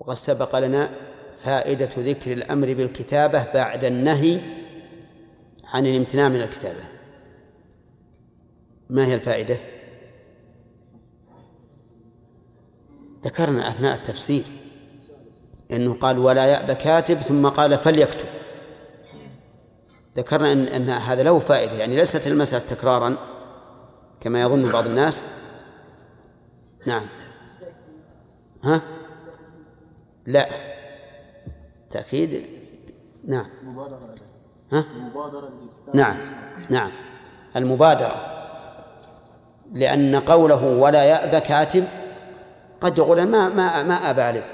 وقد سبق لنا فائدة ذكر الأمر بالكتابة بعد النهي عن الامتناع من الكتابة. ما هي الفائدة؟ ذكرنا أثناء التفسير أنه قال ولا يأبى كاتب ثم قال فليكتب. ذكرنا أن, أن هذا له فائدة يعني ليست المسألة تكرارا كما يظن بعض الناس. نعم. ها؟ لا. تأكيد؟ نعم. ها؟ نعم. نعم. المبادرة. لأن قوله ولا يأبى كاتب قد يقول ما ما ما أبى عليه.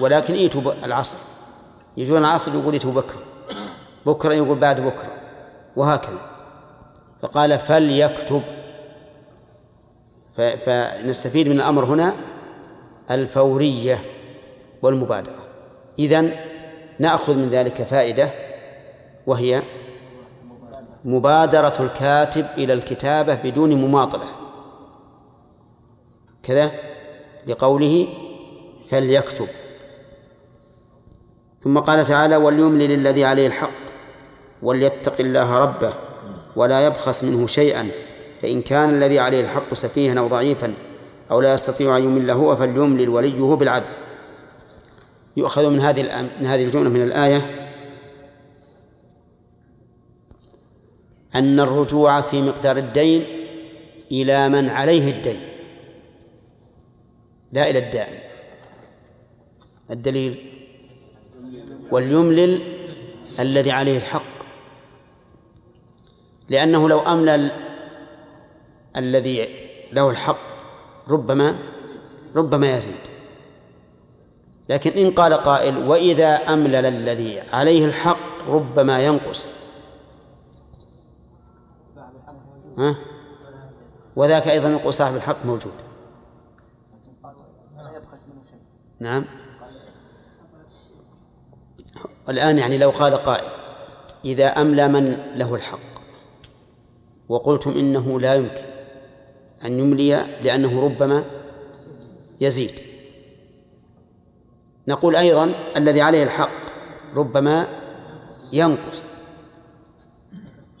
ولكن ايتوا العصر. يجون العصر يقول ايتوا بكرة بكرة يقول بعد بكرة. وهكذا. فقال فليكتب. فنستفيد من الأمر هنا. الفورية. والمبادرة. إذن نأخذ من ذلك فائدة وهي مبادرة الكاتب إلى الكتابة بدون مماطلة. كذا لقوله فليكتب. ثم قال تعالى وليملل الذي عليه الحق وليتق الله ربه ولا يبخس منه شيئا فإن كان الذي عليه الحق سفيها أو ضعيفا أو لا يستطيع أن يمل هو فليملل وليه بالعدل. يؤخذ من هذه من هذه الجملة من الآية أن الرجوع في مقدار الدين إلى من عليه الدين. لا إلى الداعي. الدليل وليملل الذي عليه الحق. لأنه لو أملل الذي له الحق ربما ربما يزيد. لكن إن قال قائل وإذا أملل الذي عليه الحق ربما ينقص. ها؟ وذاك أيضا يقول صاحب الحق موجود. نعم. الآن يعني لو قال قائل إذا أملى من له الحق؟ وقلتم إنه لا يمكن أن يملي لأنه ربما يزيد. نقول أيضا الذي عليه الحق ربما ينقص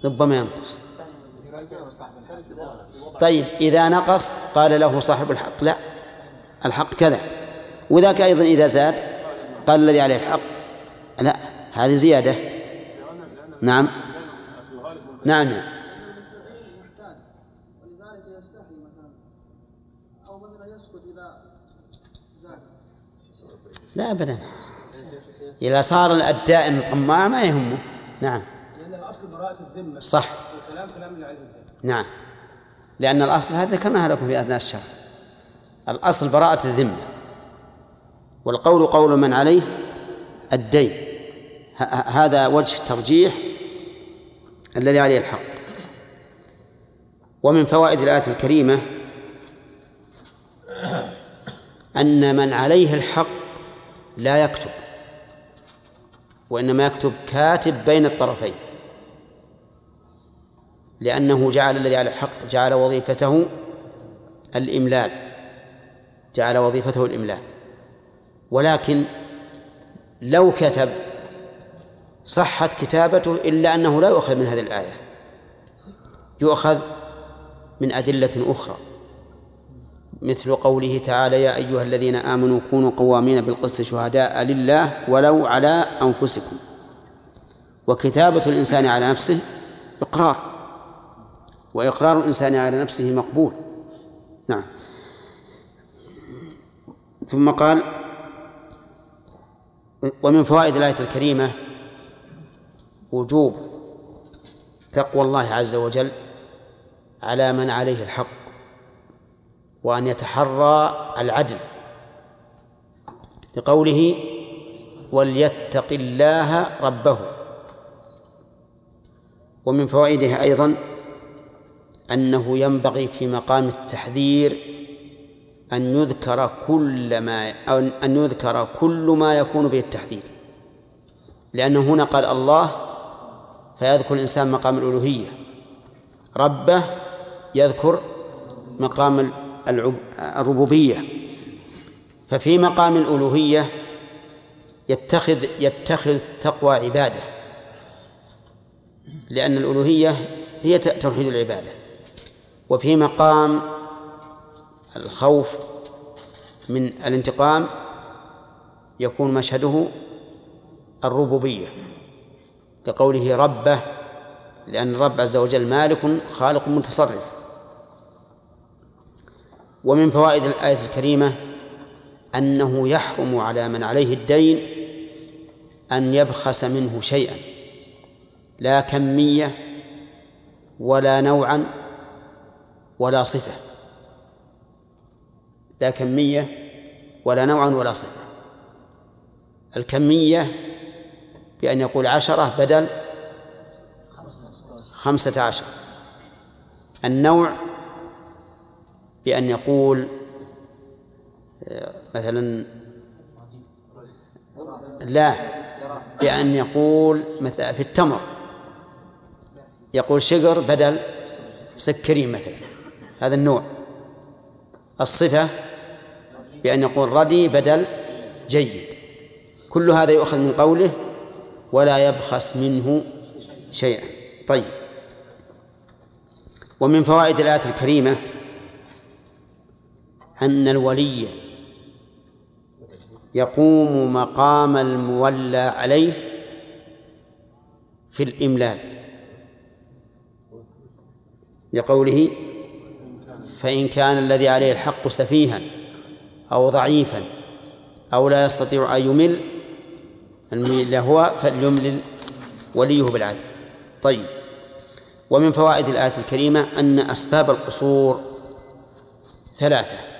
ربما ينقص. طيب إذا نقص قال له صاحب الحق لا الحق كذا. وذاك أيضا إذا زاد قال الذي عليه الحق لا هذه زيادة. نعم. نعم. نعم لا أبدا. إذا صار الدائن طماع ما يهمه. نعم. لأن الأصل براءة الذمة. صح. والكلام كلام من علم نعم. لأن الأصل هذا ذكرناها لكم في أثناء الشهر الأصل براءة الذمة. والقول قول من عليه؟ الدين. هذا وجه الترجيح الذي عليه الحق. ومن فوائد الآية الكريمة أن من عليه الحق لا يكتب وإنما يكتب كاتب بين الطرفين لأنه جعل الذي على الحق جعل وظيفته الإملال جعل وظيفته الإملال. ولكن لو كتب صحت كتابته إلا أنه لا يؤخذ من هذه الآية يؤخذ من أدلة أخرى. مثل قوله تعالى يا أيها الذين آمنوا كونوا قوامين بالقسط شهداء لله ولو على أنفسكم. وكتابة الإنسان على نفسه إقرار. وإقرار الإنسان على نفسه مقبول. نعم. ثم قال ومن فوائد الآية الكريمة وجوب تقوى الله عز وجل على من عليه الحق. وأن يتحرى العدل لقوله وليتق الله ربه. ومن فوائدها أيضا أنه ينبغي في مقام التحذير أن يذكر كل ما أن يذكر كل ما يكون به التحديد لأنه هنا قال الله فيذكر الإنسان مقام الألوهية. ربه يذكر مقام الربوبية. ففي مقام الألوهية يتخذ يتخذ تقوى عبادة. لأن الألوهية هي توحيد العبادة. وفي مقام الخوف من الانتقام يكون مشهده الربوبية. لقوله ربه لأن الرب عز وجل مالك خالق متصرف. ومن فوائد الآية الكريمة أنه يحرم على من عليه الدين أن يبخس منه شيئا لا كمية ولا نوعا ولا صفة. لا كمية ولا نوعا ولا صفة. الكمية بأن يقول عشرة بدل خمسة عشر. النوع بأن يقول مثلا لا بأن يقول مثلا في التمر. يقول شجر بدل سكرين مثلا هذا النوع. الصفة بأن يقول ردي بدل جيد. كل هذا يؤخذ من قوله ولا يبخس منه شيئا. طيب. ومن فوائد الآية الكريمة أن الولي يقوم مقام المولى عليه في الإملال. لقوله فإن كان الذي عليه الحق سفيها أو ضعيفا أو لا يستطيع أن يمل الميل هو فليملل وليه بالعدل. طيب. ومن فوائد الآية الكريمة أن أسباب القصور ثلاثة.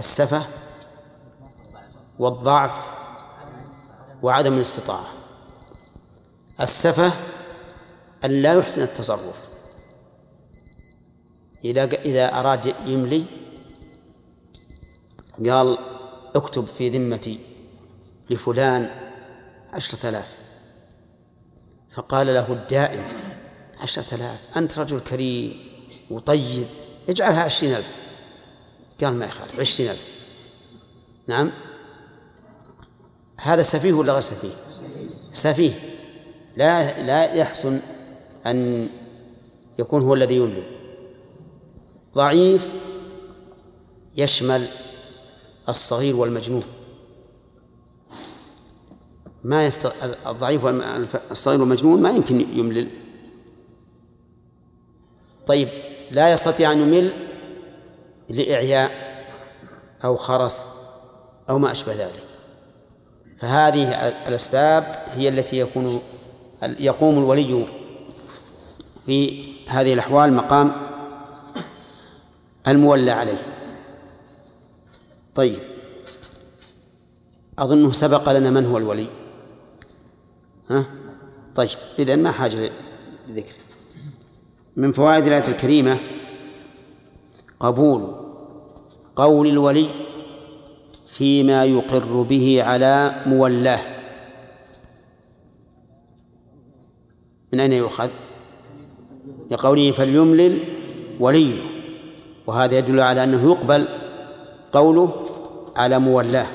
السفة والضعف وعدم الاستطاعة. السفة أن لا يحسن التصرف. إذا إذا أراد يملي قال اكتب في ذمتي لفلان عشرة آلاف. فقال له الدائم عشرة آلاف أنت رجل كريم وطيب اجعلها عشرين ألف. قال ما يخالف عشرين ألف. نعم. هذا سفيه ولا غير سفيه؟ سفيه. لا لا يحسن أن يكون هو الذي يملي ضعيف يشمل الصغير والمجنون. ما يست... الضعيف والصغير والمجنون ما يمكن يملل. طيب لا يستطيع أن يمل لإعياء أو خرس أو ما أشبه ذلك. فهذه الأسباب هي التي يكون يقوم الولي في هذه الأحوال مقام المولى عليه. طيب. أظنه سبق لنا من هو الولي. ها؟ طيب. إذن ما حاجة لذكر من فوائد الآية الكريمة قبول قول الولي فيما يقر به على مولاه. من أين يؤخذ؟ لقوله فليملل وليه. وهذا يدل على أنه يقبل قوله على مولاه.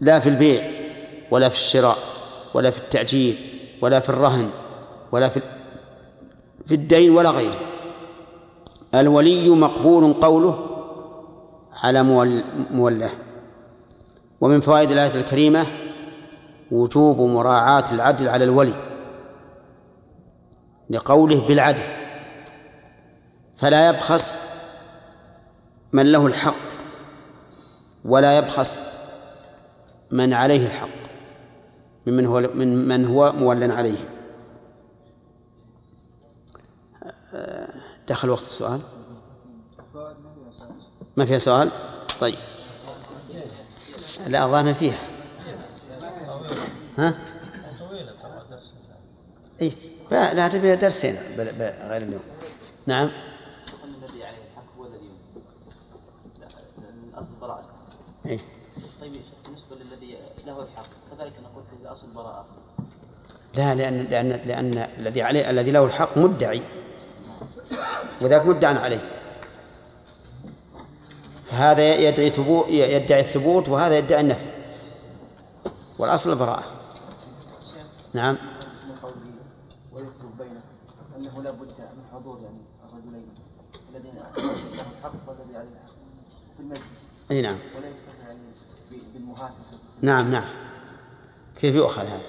لا في البيع ولا في الشراء ولا في التأجيل ولا في الرهن ولا في في الدين ولا غيره. الولي مقبول قوله على مولاه. ومن فوائد الآية الكريمة وجوب مراعاة العدل على الولي لقوله بالعدل. فلا يبخس من له الحق ولا يبخس من عليه الحق ممن هو من من هو مولى عليه. دخل وقت السؤال. ما فيها سؤال؟ طيب. لا أظن فيها. ها؟ اي لا تبي درسين غير اليوم. نعم. اي طيب يا شيخ بالنسبة للذي له الحق كذلك نقول في براءه لا لأن لأن لأن الذي عليه الذي له الحق مدعي. وذاك مدعى عليه. هذا يدعي ثبوت يدعي الثبوت وهذا يدعي النفي. والأصل البراءة نعم. بد من حضور يعني الرجلين الذين الحق والذي الحق في المجلس إي نعم. ولا نعم نعم. كيف يؤخذ هذا؟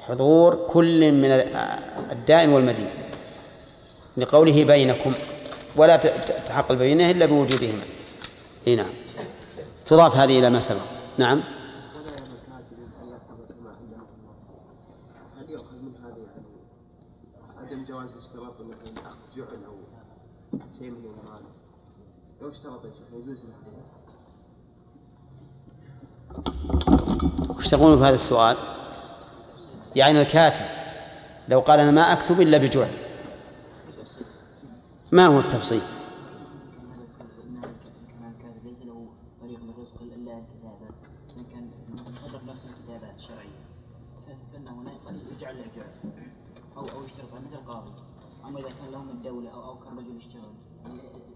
حضور كل من الدائم والمدين. لقوله بينكم ولا ت- ت- تحقق بينه إلا بوجودهما إي نعم. تضاف هذه إلى ما سبق. نعم. يعني عدم جواز اشتراط مثلا اخذ جعل أو شيء من المال لو اشترط يجوز له؟ وش تقولون في هذا السؤال؟ يعني الكاتب لو قال أنا ما أكتب إلا بجعل. ما هو التفصيل كان الكاتب ليس له طريق من الرزق الا الكتابه فان كان قدر نفسه الكتابات الشرعيه فان هنا قد يجعل له جعل أو أو يشترط مثل القاضي اما اذا كان له من الدولة أو أو كان رجل يشتغل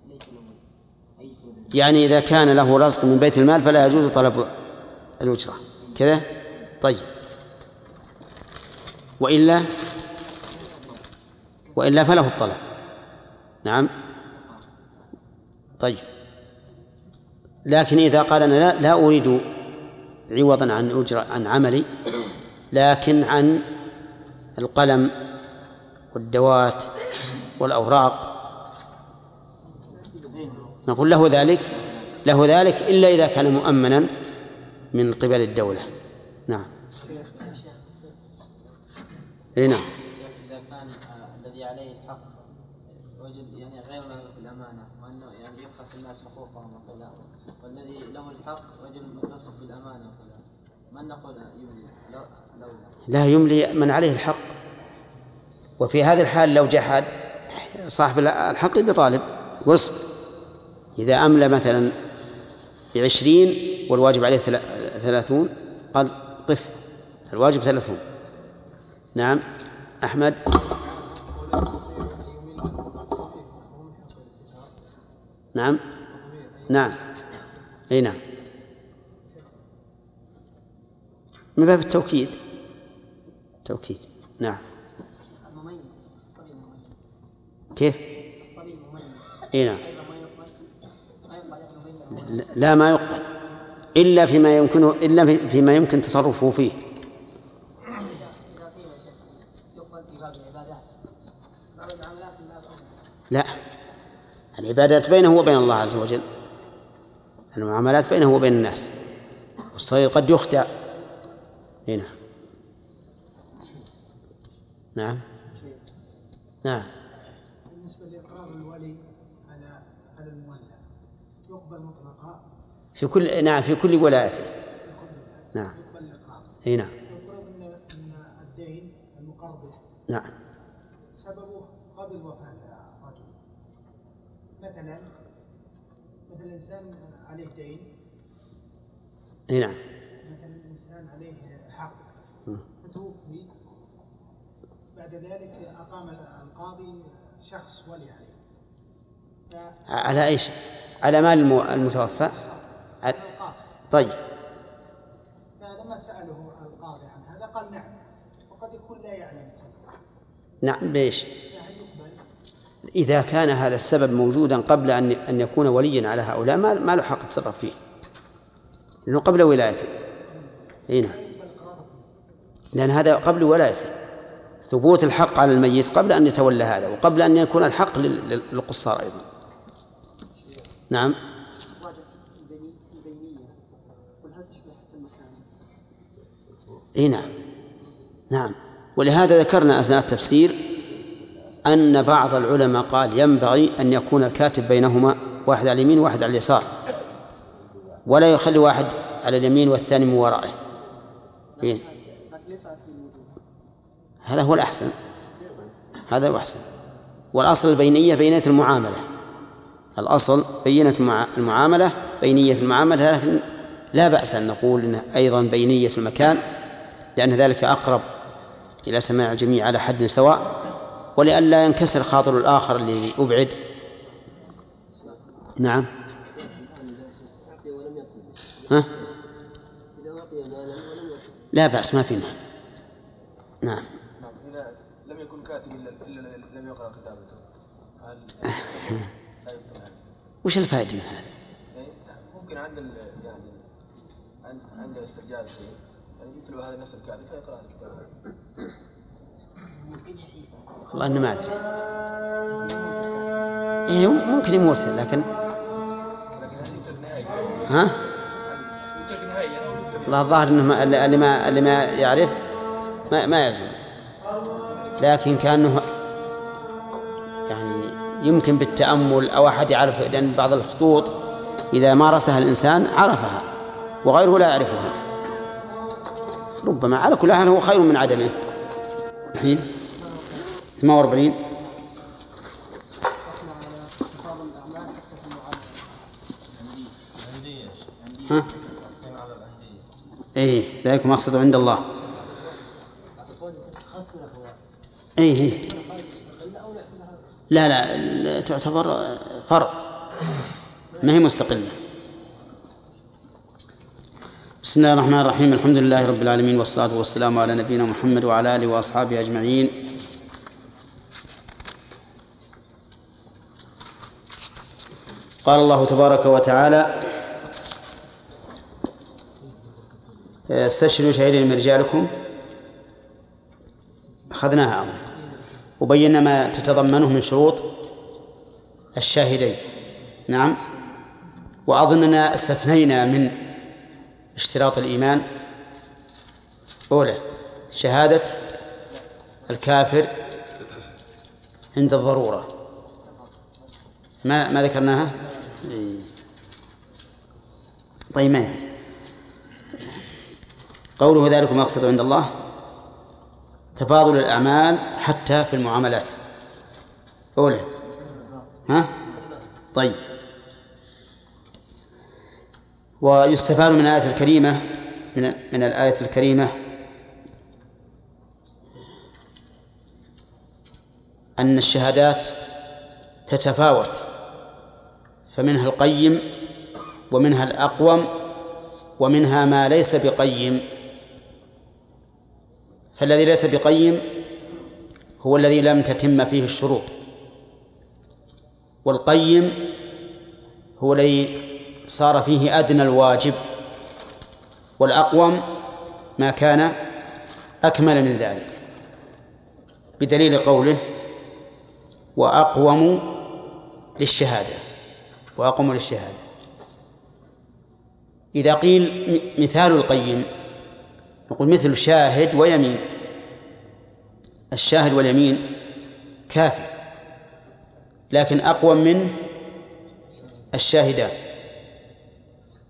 ليس له اي سبب يعني إذا كان له رزق من بيت المال فلا يجوز طلب الأجرة. كذا؟ طيب. وإلا؟ وإلا فله الطلب. نعم. طيب. لكن إذا قال أنا لا, لا أريد عوضا عن أجرة عن عملي لكن عن القلم والدوات والأوراق نقول له ذلك له ذلك إلا إذا كان مؤمنا من قبل الدولة. نعم. إي نعم. إذا كان آه، الذي عليه الحق رجل يعني غير له الأمانة وأنه يعني يبخس الناس حقوقهم وكذا والذي له الحق رجل متصف بالأمانة وكذا من نقول يملي؟ لو لو. لا يملي من عليه الحق. وفي هذه الحال لو جحد صاحب الحق بطالب واصبر إذا أملى مثلا بعشرين والواجب عليه ثلا- ثلاثون قال قف الواجب ثلاثون. نعم. أحمد؟ نعم. نعم. أي نعم. من باب التوكيد. توكيد. نعم. كيف؟ الصبي مميز إي نعم أيضا ما يقبل ما يقبل انه بين لا- ما يقبل إلا فيما يمكنه إلا في- فيما يمكن تصرفه فيه. لا العبادات بينه وبين الله عز وجل المعاملات بينه وبين الناس والصغير قد يخدع. اي نعم. نعم نعم بالنسبة لإقرار الولي على على المولى يقبل مطلقا في كل نعم في كل ولايته. نعم. إي نعم. الدين نعم. سببه قبل وفاة الرجل مثلا مثلا إنسان عليه دين. إي نعم. مثلا إنسان عليه حق. فتوفي. بعد ذلك أقام القاضي شخص ولي عليه. ف- على إيش؟ على مال الم- المتوفى؟ طيب. فلما سأله القاضي عن هذا قال نعم وقد يكون لا يعلم السبب. نعم يقبل؟ إذا كان هذا السبب موجودا قبل أن أن يكون وليا على هؤلاء ما ما له حق يتصرف فيه. لأنه قبل ولايته. أي نعم. لأن هذا قبل ولايته. ثبوت الحق على الميت قبل أن يتولى هذا وقبل أن يكون الحق لل- لل- للقصار أيضا. نعم. إي نعم. نعم. ولهذا ذكرنا أثناء التفسير أن بعض العلماء قال ينبغي أن يكون الكاتب بينهما واحد على اليمين وواحد على اليسار. ولا يخلي واحد على اليمين والثاني من ورائه. إيه؟ هذا هو الأحسن. هذا هو الأحسن. والأصل البينية بينية المعاملة. الأصل بينة المع- المعاملة بينية المعاملة لكن لا بأس أن نقول انه أيضا بينية المكان. لأن ذلك أقرب إلى سماع الجميع على حد سواء ولئلا ينكسر خاطر الآخر الذي أبعد نعم ها؟ لا بأس ما في مال نعم لم يكن كاتب إلا لم يقرأ كتابته؟ وش الفائدة من هذا؟ يعني ممكن عند ال- يعني عند عند استرجاع يعني يكتب هذا نفس الكاتب. فيقرأ الكتاب؟ والله أنا ما أدري. إيه ممكن يموت لكن ها؟ يكتب والله الظاهر إنه اللي ما اللي ما يعرف ما ما يلزم لكن كأنه يعني يمكن بالتأمل أو أحد يعرف لأن بعض الخطوط إذا مارسها الإنسان عرفها وغيره لا يعرفها. ربما على كل حال هو خير من عدمه. الحين؟ 48 ها؟ إيه ذلك مقصد عند الله. إيه إيه. لا لا تعتبر فرع. ما هي مستقلة؟ بسم الله الرحمن الرحيم الحمد لله رب العالمين والصلاة والسلام على نبينا محمد وعلى آله وأصحابه أجمعين قال الله تبارك وتعالى استشهدوا شهيدين من رجالكم أخذناها أظن وبينا ما تتضمنه من شروط الشاهدين نعم وأظننا استثنينا من اشتراط الإيمان. أولى شهادة الكافر عند الضرورة. ما ما ذكرناها؟ طيب ما قوله ذلك مقصد عند الله؟ تفاضل الأعمال حتى في المعاملات. أولى. ها؟ طيب. ويستفاد من الآية الكريمة من من الآية الكريمة أن الشهادات تتفاوت فمنها القيم ومنها الأقوم ومنها ما ليس بقيم. فالذي ليس بقيم هو الذي لم تتم فيه الشروط والقيم هو الذي صار فيه أدنى الواجب والأقوم ما كان أكمل من ذلك. بدليل قوله وأقوم للشهادة وأقوم للشهادة. إذا قيل مثال القيم نقول مثل شاهد ويمين. الشاهد واليمين كافي لكن أقوى منه الشاهدان.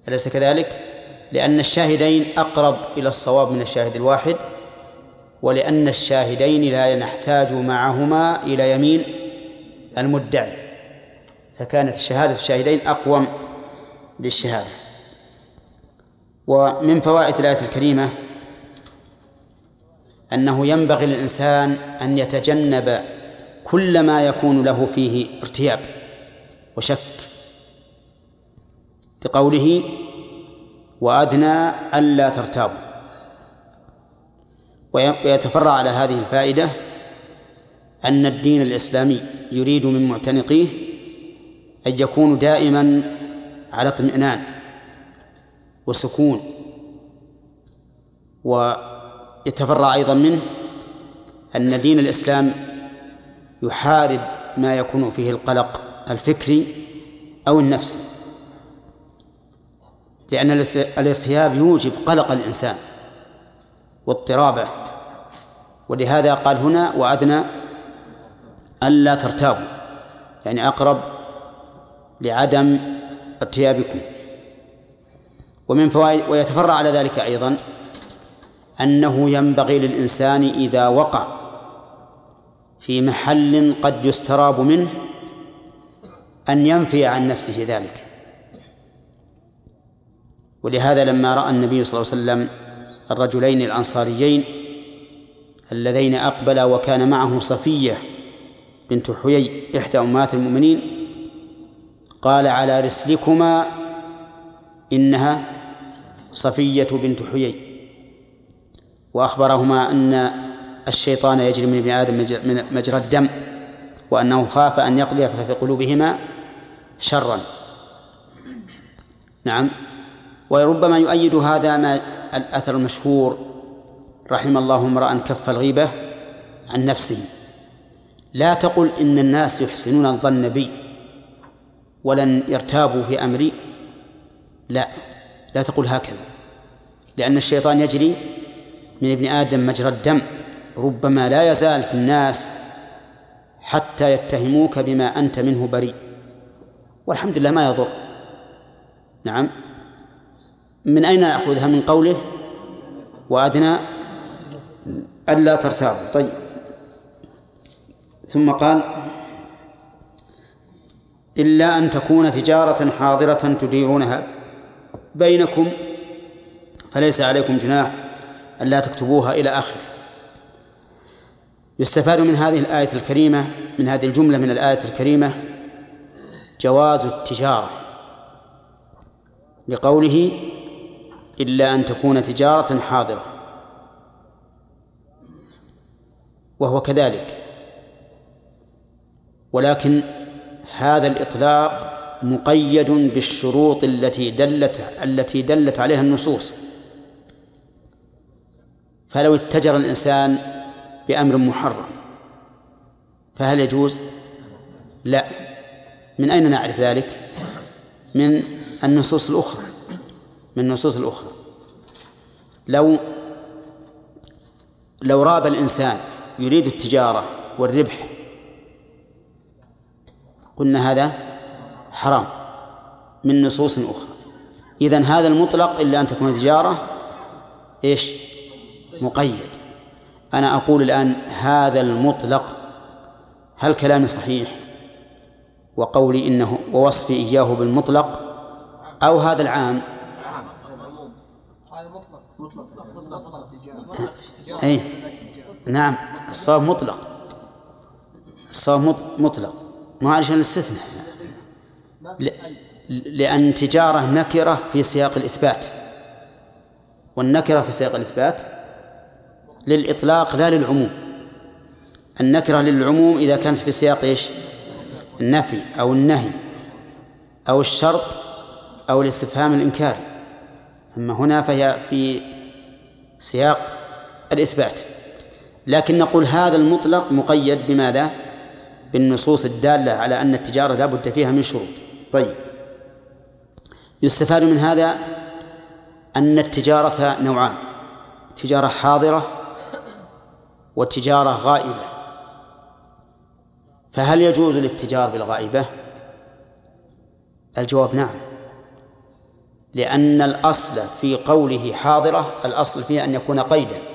أليس كذلك؟ لأن الشاهدين أقرب إلى الصواب من الشاهد الواحد ولأن الشاهدين لا نحتاج معهما إلى يمين المدعي. فكانت شهادة الشاهدين أقوم للشهادة. ومن فوائد الآية الكريمة أنه ينبغي للإنسان أن يتجنب كل ما يكون له فيه ارتياب وشك. لقوله وأدنى ألا ترتابوا. ويتفرع على هذه الفائدة أن الدين الإسلامي يريد من معتنقيه أن يكونوا دائما على اطمئنان وسكون ويتفرع أيضا منه أن دين الإسلام يحارب ما يكون فيه القلق الفكري أو النفسي. لأن الارتياب يوجب قلق الإنسان واضطرابه. ولهذا قال هنا وأدنى ألا ترتابوا يعني أقرب لعدم ارتيابكم. ومن فوائد ويتفرع على ذلك أيضا أنه ينبغي للإنسان إذا وقع في محل قد يستراب منه أن ينفي عن نفسه ذلك. ولهذا لما رأى النبي صلى الله عليه وسلم الرجلين الأنصاريين اللذين أقبلا وكان معه صفية بنت حيي إحدى أمهات المؤمنين قال على رسلكما إنها صفية بنت حيي وأخبرهما أن الشيطان يجري من ابن آدم مجرى الدم وأنه خاف أن يقضي في قلوبهما شرا. نعم. وربما يؤيد هذا ما الأثر المشهور رحم الله امرأ كف الغيبة عن نفسه. لا تقل إن الناس يحسنون الظن بي ولن يرتابوا في أمري. لا لا تقل هكذا. لأن الشيطان يجري من ابن آدم مجرى الدم. ربما لا يزال في الناس حتى يتهموك بما أنت منه بريء. والحمد لله ما يضر. نعم. من أين نأخذها من قوله وأدنى ألا ترتابوا. طيب. ثم قال إلا أن تكون تجارة حاضرة تديرونها بينكم فليس عليكم جناح ألا تكتبوها إلى آخره. يستفاد من هذه الآية الكريمة من هذه الجملة من الآية الكريمة جواز التجارة لقوله إلا أن تكون تجارة حاضرة. وهو كذلك. ولكن هذا الإطلاق مقيد بالشروط التي دلت التي دلت عليها النصوص. فلو اتجر الإنسان بأمر محرم فهل يجوز؟ لا. من أين نعرف ذلك؟ من النصوص الأخرى. من النصوص الأخرى. لو لو راب الإنسان يريد التجارة والربح قلنا هذا حرام من نصوص أخرى. إذن هذا المطلق إلا أن تكون تجارة إيش؟ مقيد. أنا أقول الآن هذا المطلق هل كلامي صحيح؟ وقولي إنه ووصفي إياه بالمطلق أو هذا العام أي نعم الصواب مطلق. الصواب مطلق. ما عشان الاستثناء. لأن تجارة نكرة في سياق الإثبات. والنكرة في سياق الإثبات للإطلاق لا للعموم. النكرة للعموم إذا كانت في سياق إيش؟ النفي أو النهي أو الشرط أو الاستفهام الإنكاري. أما هنا فهي في سياق الإثبات لكن نقول هذا المطلق مقيد بماذا؟ بالنصوص الدالة على أن التجارة لا بد فيها من شروط. طيب. يستفاد من هذا أن التجارة نوعان تجارة حاضرة وتجارة غائبة. فهل يجوز الاتجار بالغائبة؟ الجواب نعم. لأن الأصل في قوله حاضرة الأصل فيه أن يكون قيدا.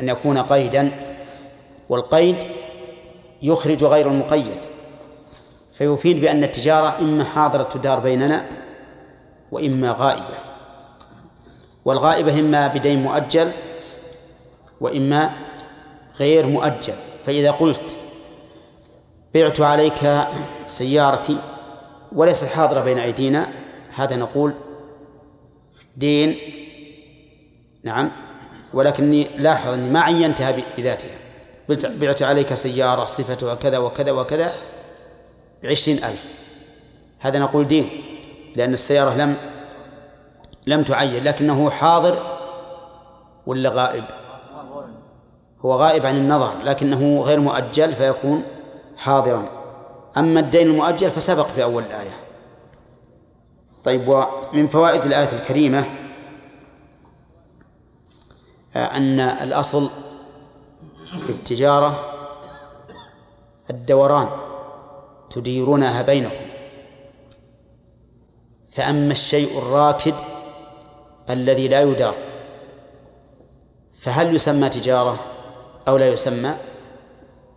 أن يكون قيدا والقيد يخرج غير المقيد فيفيد بأن التجارة إما حاضرة تدار بيننا وإما غائبة والغائبة إما بدين مؤجل وإما غير مؤجل. فإذا قلت بعت عليك سيارتي وليست حاضرة بين أيدينا هذا نقول دين. نعم. ولكني لاحظ أني ما عينتها بذاتها. بعت عليك سيارة صفتها كذا وكذا وكذا بعشرين ألف. هذا نقول دين لأن السيارة لم لم تعين لكنه حاضر ولا غائب؟ هو غائب عن النظر لكنه غير مؤجل فيكون حاضرا. أما الدين المؤجل فسبق في أول الآية. طيب ومن فوائد الآية الكريمة أن الأصل في التجارة الدوران تديرونها بينكم. فأما الشيء الراكد الذي لا يدار فهل يسمى تجارة أو لا يسمى؟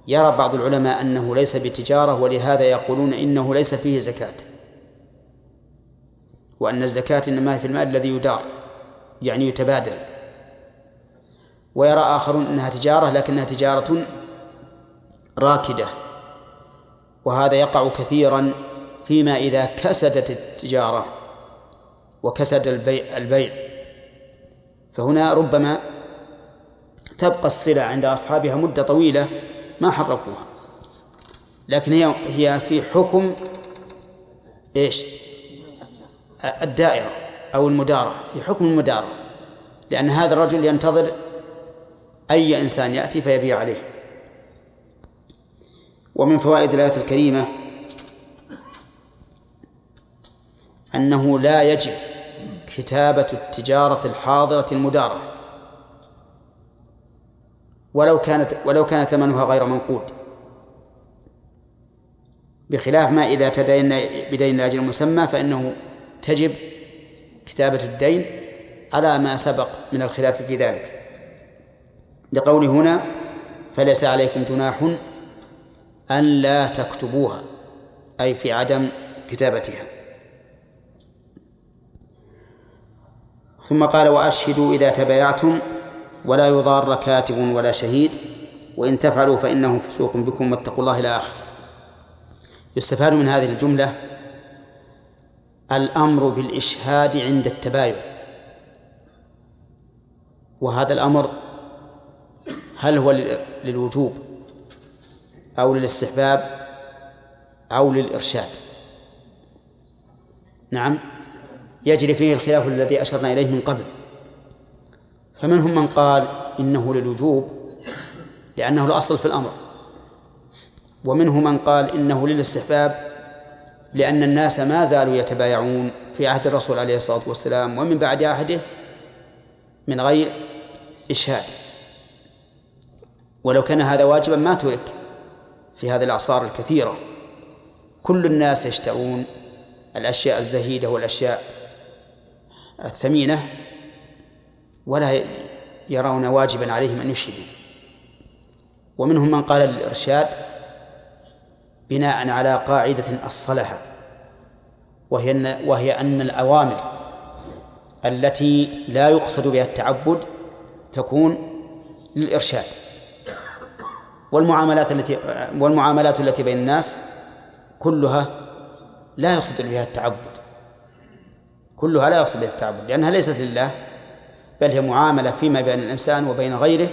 يرى بعض العلماء أنه ليس بتجارة ولهذا يقولون إنه ليس فيه زكاة. وأن الزكاة إنما في المال الذي يدار يعني يتبادل. ويرى آخرون أنها تجارة لكنها تجارة راكدة. وهذا يقع كثيرا فيما إذا كسدت التجارة وكسد البيع, البيع. فهنا ربما تبقى الصلة عند أصحابها مدة طويلة ما حركوها. لكن هي هي في حكم إيش؟ الدائرة أو المدارة في حكم المدارة. لأن هذا الرجل ينتظر أي إنسان يأتي فيبيع عليه. ومن فوائد الآية الكريمة أنه لا يجب كتابة التجارة الحاضرة المدارة. ولو كانت ولو كان ثمنها غير منقود. بخلاف ما إذا تدين بدين لأجل مسمى فإنه تجب كتابة الدين على ما سبق من الخلاف في ذلك. لقول هنا فليس عليكم جناح أن لا تكتبوها أي في عدم كتابتها. ثم قال وأشهدوا إذا تبايعتم ولا يضار كاتب ولا شهيد وإن تفعلوا فإنه فسوق بكم واتقوا الله إلى آخره. يستفاد من هذه الجملة الأمر بالإشهاد عند التباين وهذا الأمر هل هو للوجوب أو للاستحباب أو للإرشاد؟ نعم. يجري فيه الخلاف الذي أشرنا إليه من قبل. فمنهم من قال إنه للوجوب لأنه الأصل في الأمر. ومنهم من قال إنه للاستحباب لأن الناس ما زالوا يتبايعون في عهد الرسول عليه الصلاة والسلام ومن بعد عهده من غير إشهاد. ولو كان هذا واجبا ما ترك. في هذه الأعصار الكثيرة كل الناس يشترون الأشياء الزهيدة والأشياء الثمينة ولا يرون واجبا عليهم أن يشهدوا. ومنهم من قال للإرشاد بناء على قاعدة أصلها وهي أن وهي أن الأوامر التي لا يقصد بها التعبد تكون للإرشاد. والمعاملات التي والمعاملات التي بين الناس كلها لا يقصد بها التعبد. كلها لا يقصد بها التعبد لأنها ليست لله بل هي معاملة فيما بين الإنسان وبين غيره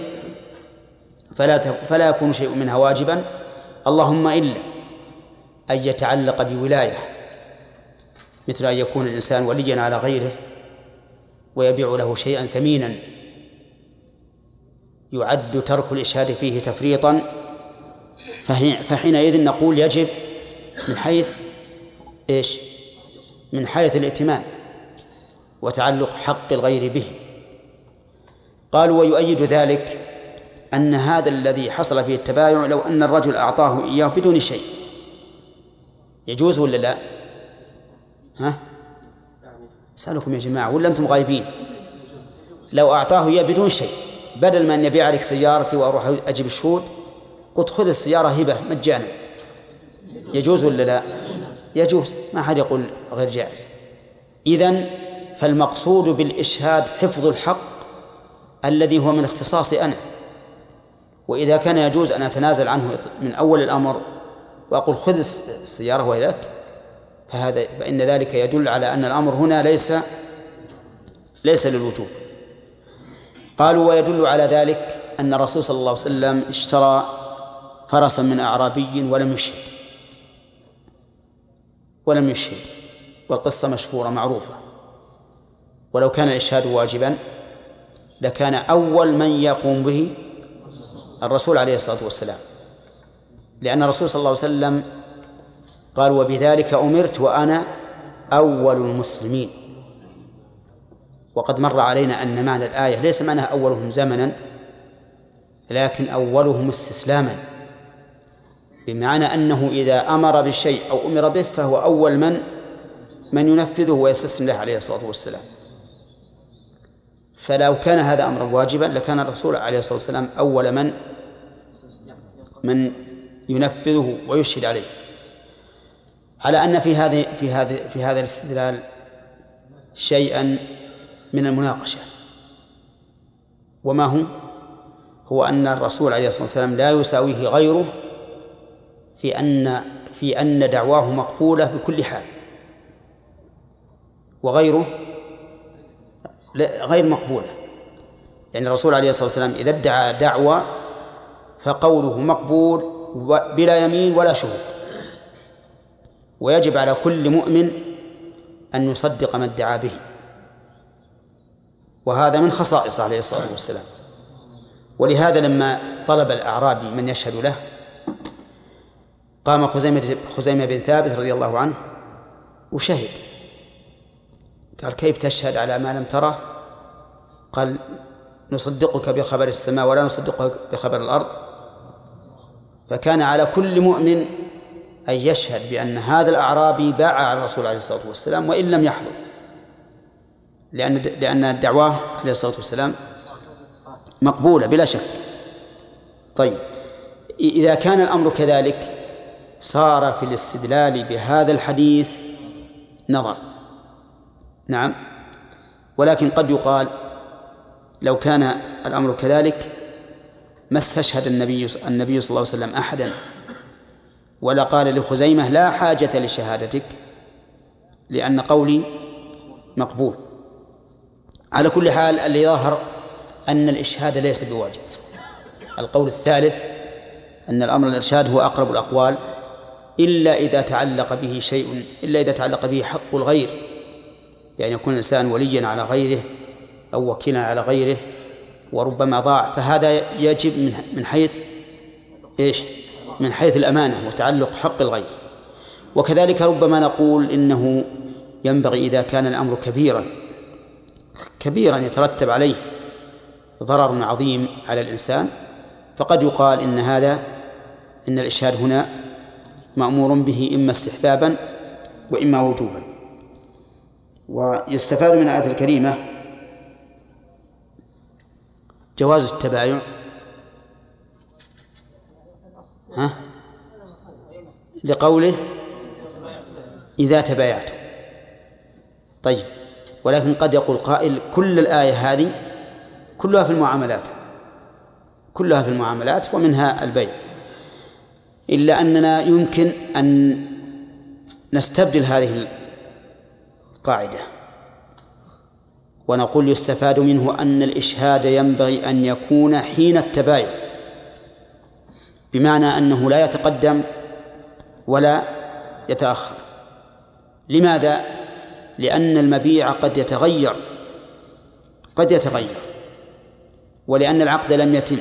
فلا فلا يكون شيء منها واجبا. اللهم إلا أن يتعلق بولاية مثل أن يكون الإنسان وليا على غيره ويبيع له شيئا ثمينا. يعد ترك الإشهاد فيه تفريطا فحينئذ نقول يجب من حيث إيش؟ من حيث الائتمان وتعلق حق الغير به قالوا ويؤيد ذلك أن هذا الذي حصل فيه التبايع لو أن الرجل أعطاه إياه بدون شيء يجوز ولا لا؟ ها؟ سألكم يا جماعة ولا أنتم غايبين؟ لو أعطاه إياه بدون شيء بدل ما أن يبيع لك سيارتي وأروح أجيب الشهود قلت خذ السيارة هبة مجانا. يجوز ولا لا؟ يجوز ما حد يقول غير جائز. إذن فالمقصود بالإشهاد حفظ الحق الذي هو من اختصاصي أنا. وإذا كان يجوز أن أتنازل عنه من أول الأمر وأقول خذ السيارة وإذاك فهذا فإن ذلك يدل على أن الأمر هنا ليس ليس للوجوب. قالوا ويدل على ذلك أن الرسول صلى الله عليه وسلم اشترى فرسا من أعرابي ولم يشهد. ولم يشهد. والقصة مشهورة معروفة. ولو كان الإشهاد واجبا لكان أول من يقوم به الرسول عليه الصلاة والسلام. لأن الرسول صلى الله عليه وسلم قال وبذلك أمرت وأنا أول المسلمين. وقد مر علينا أن معنى الآية ليس معناها أولهم زمنا لكن أولهم استسلاما. بمعنى أنه إذا أمر بالشيء أو أمر به فهو أول من من ينفذه ويستسلم له عليه الصلاة والسلام. فلو كان هذا أمرا واجبا لكان الرسول عليه الصلاة والسلام أول من من ينفذه ويشهد عليه. على أن في هذه في هذه في هذا الاستدلال شيئا من المناقشة. وما هو؟ هو أن الرسول عليه الصلاة والسلام لا يساويه غيره في أن في أن دعواه مقبولة بكل حال. وغيره؟ غير مقبولة. يعني الرسول عليه الصلاة والسلام إذا ادعى دعوة فقوله مقبول بلا يمين ولا شهود. ويجب على كل مؤمن أن يصدق ما ادعى به. وهذا من خصائصه عليه الصلاة والسلام. ولهذا لما طلب الأعرابي من يشهد له قام خزيمة خزيمة بن ثابت رضي الله عنه وشهد. قال كيف تشهد على ما لم تره؟ قال نصدقك بخبر السماء ولا نصدقك بخبر الأرض. فكان على كل مؤمن أن يشهد بأن هذا الأعرابي باع على الرسول عليه الصلاة والسلام وإن لم يحضر. لأن لأن دعواه عليه الصلاة والسلام مقبولة بلا شك. طيب إذا كان الأمر كذلك صار في الاستدلال بهذا الحديث نظر. نعم. ولكن قد يقال لو كان الأمر كذلك ما استشهد النبي النبي صلى الله عليه وسلم أحدا. ولا قال لخزيمة لا حاجة لشهادتك لأن قولي مقبول. على كل حال اللي ظهر أن الإشهاد ليس بواجب. القول الثالث أن الأمر الإرشاد هو أقرب الأقوال إلا إذا تعلق به شيء إلا إذا تعلق به حق الغير. يعني يكون الإنسان وليا على غيره أو وكيلا على غيره وربما ضاع فهذا يجب من من حيث إيش؟ من حيث الأمانة وتعلق حق الغير. وكذلك ربما نقول إنه ينبغي إذا كان الأمر كبيرا كبيرا يترتب عليه ضرر عظيم على الإنسان فقد يقال إن هذا إن الإشهاد هنا مأمور به إما استحبابا وإما وجوبا. ويستفاد من الآية الكريمة جواز التبايع ها؟ لقوله إذا تبايعتم. طيب. ولكن قد يقول قائل كل الآية هذه كلها في المعاملات كلها في المعاملات ومنها البيع إلا أننا يمكن أن نستبدل هذه القاعدة ونقول يستفاد منه أن الإشهاد ينبغي أن يكون حين التباين بمعنى أنه لا يتقدم ولا يتأخر لماذا؟ لأن المبيع قد يتغير قد يتغير ولأن العقد لم يتم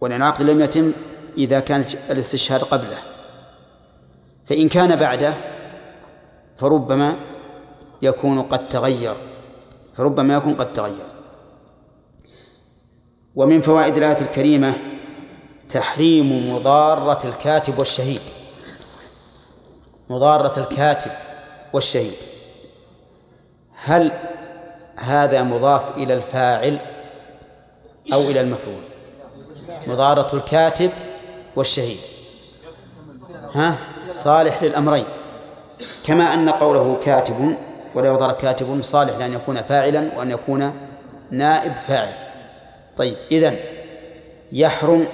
ولأن العقد لم يتم إذا كان الاستشهاد قبله. فإن كان بعده فربما يكون قد تغير فربما يكون قد تغير. ومن فوائد الآية الكريمة تحريم مضارة الكاتب والشهيد. مضارة الكاتب. والشهيد. هل هذا مضاف إلى الفاعل أو إلى المفعول؟ مضارة الكاتب والشهيد. ها؟ صالح للأمرين. كما أن قوله كاتب ولا يضر كاتب صالح لأن يكون فاعلا وأن يكون نائب فاعل. طيب إذن يحرم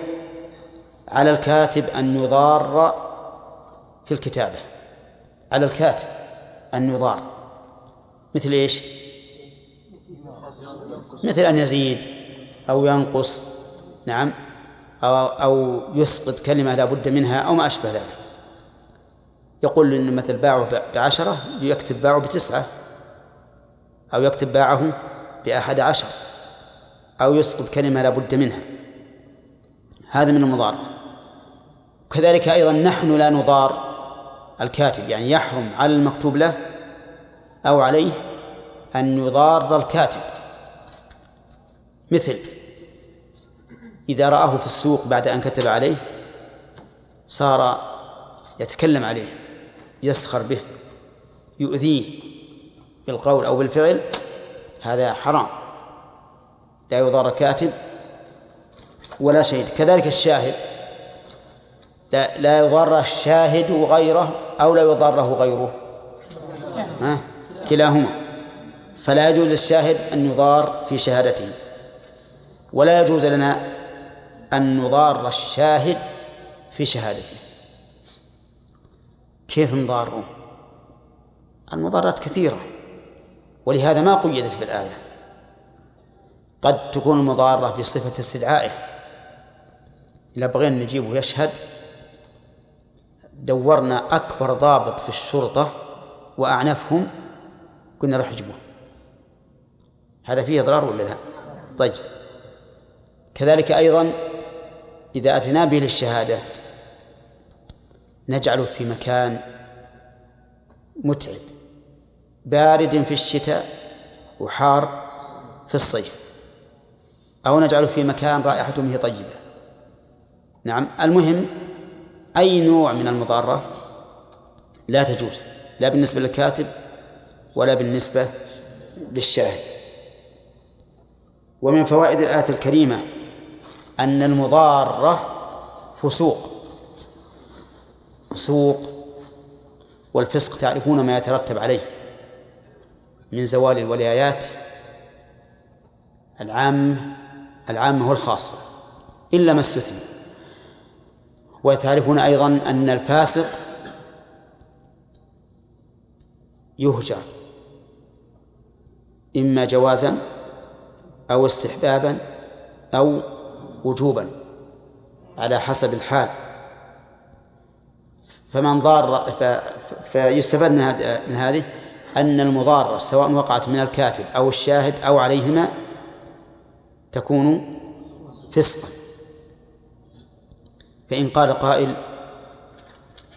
على الكاتب أن يضار في الكتابة. على الكاتب. أن يضار مثل إيش؟ مثل أن يزيد أو ينقص نعم أو, أو يسقط كلمة لا بد منها أو ما أشبه ذلك. يقول إن مثل باعه بعشرة يكتب باعه بتسعة أو يكتب باعه بأحد عشر أو يسقط كلمة لا بد منها. هذا من المضارة كذلك أيضا نحن لا نضار الكاتب يعني يحرم على المكتوب له أو عليه أن يضار الكاتب. مثل إذا رآه في السوق بعد أن كتب عليه صار يتكلم عليه يسخر به يؤذيه بالقول أو بالفعل هذا حرام. لا يضار كاتب ولا شهيد. كذلك الشاهد لا, لا يضار الشاهد غيره أو لا يضاره غيره. ها؟ كلاهما فلا يجوز للشاهد أن يضار في شهادته ولا يجوز لنا أن نضار الشاهد في شهادته. كيف نضاره؟ المضارات كثيرة ولهذا ما قيدت بالآية. قد تكون المضارة بصفة استدعائه. إذا بغينا نجيبه يشهد دورنا أكبر ضابط في الشرطة وأعنفهم قلنا روح اجيبوه هذا فيه إضرار ولا لا؟ طيب. كذلك أيضا إذا أتينا به للشهادة نجعله في مكان متعب بارد في الشتاء وحار في الصيف أو نجعله في مكان رائحته طيبة. نعم. المهم أي نوع من المضارة؟ لا تجوز. لا بالنسبة للكاتب ولا بالنسبة للشاهد. ومن فوائد الآية الكريمة أن المضارة فسوق. فسوق والفسق تعرفون ما يترتب عليه من زوال الولايات العام العامة والخاصة إلا ما استثني وتعرفون أيضا أن الفاسق يهجر. إما جوازا أو استحبابا أو وجوبا على حسب الحال. فمن ضار فيستفاد من من هذه أن المضارة سواء وقعت من الكاتب أو الشاهد أو عليهما تكون فسقا. فإن قال قائل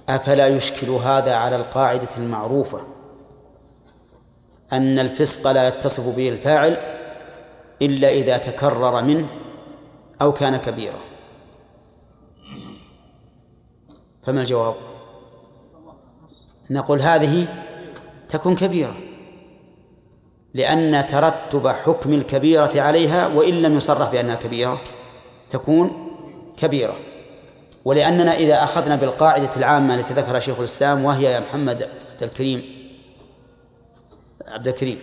أفلا يشكل هذا على القاعدة المعروفة؟ أن الفسق لا يتصف به الفاعل إلا إذا تكرر منه أو كان كبيرا. فما الجواب؟ نقول هذه تكون كبيرة لأن ترتب حكم الكبيرة عليها وإن لم يصرح بأنها كبيرة تكون كبيرة. ولأننا إذا أخذنا بالقاعدة العامة التي ذكرها شيخ الإسلام وهي يا محمد عبد الكريم عبد الكريم.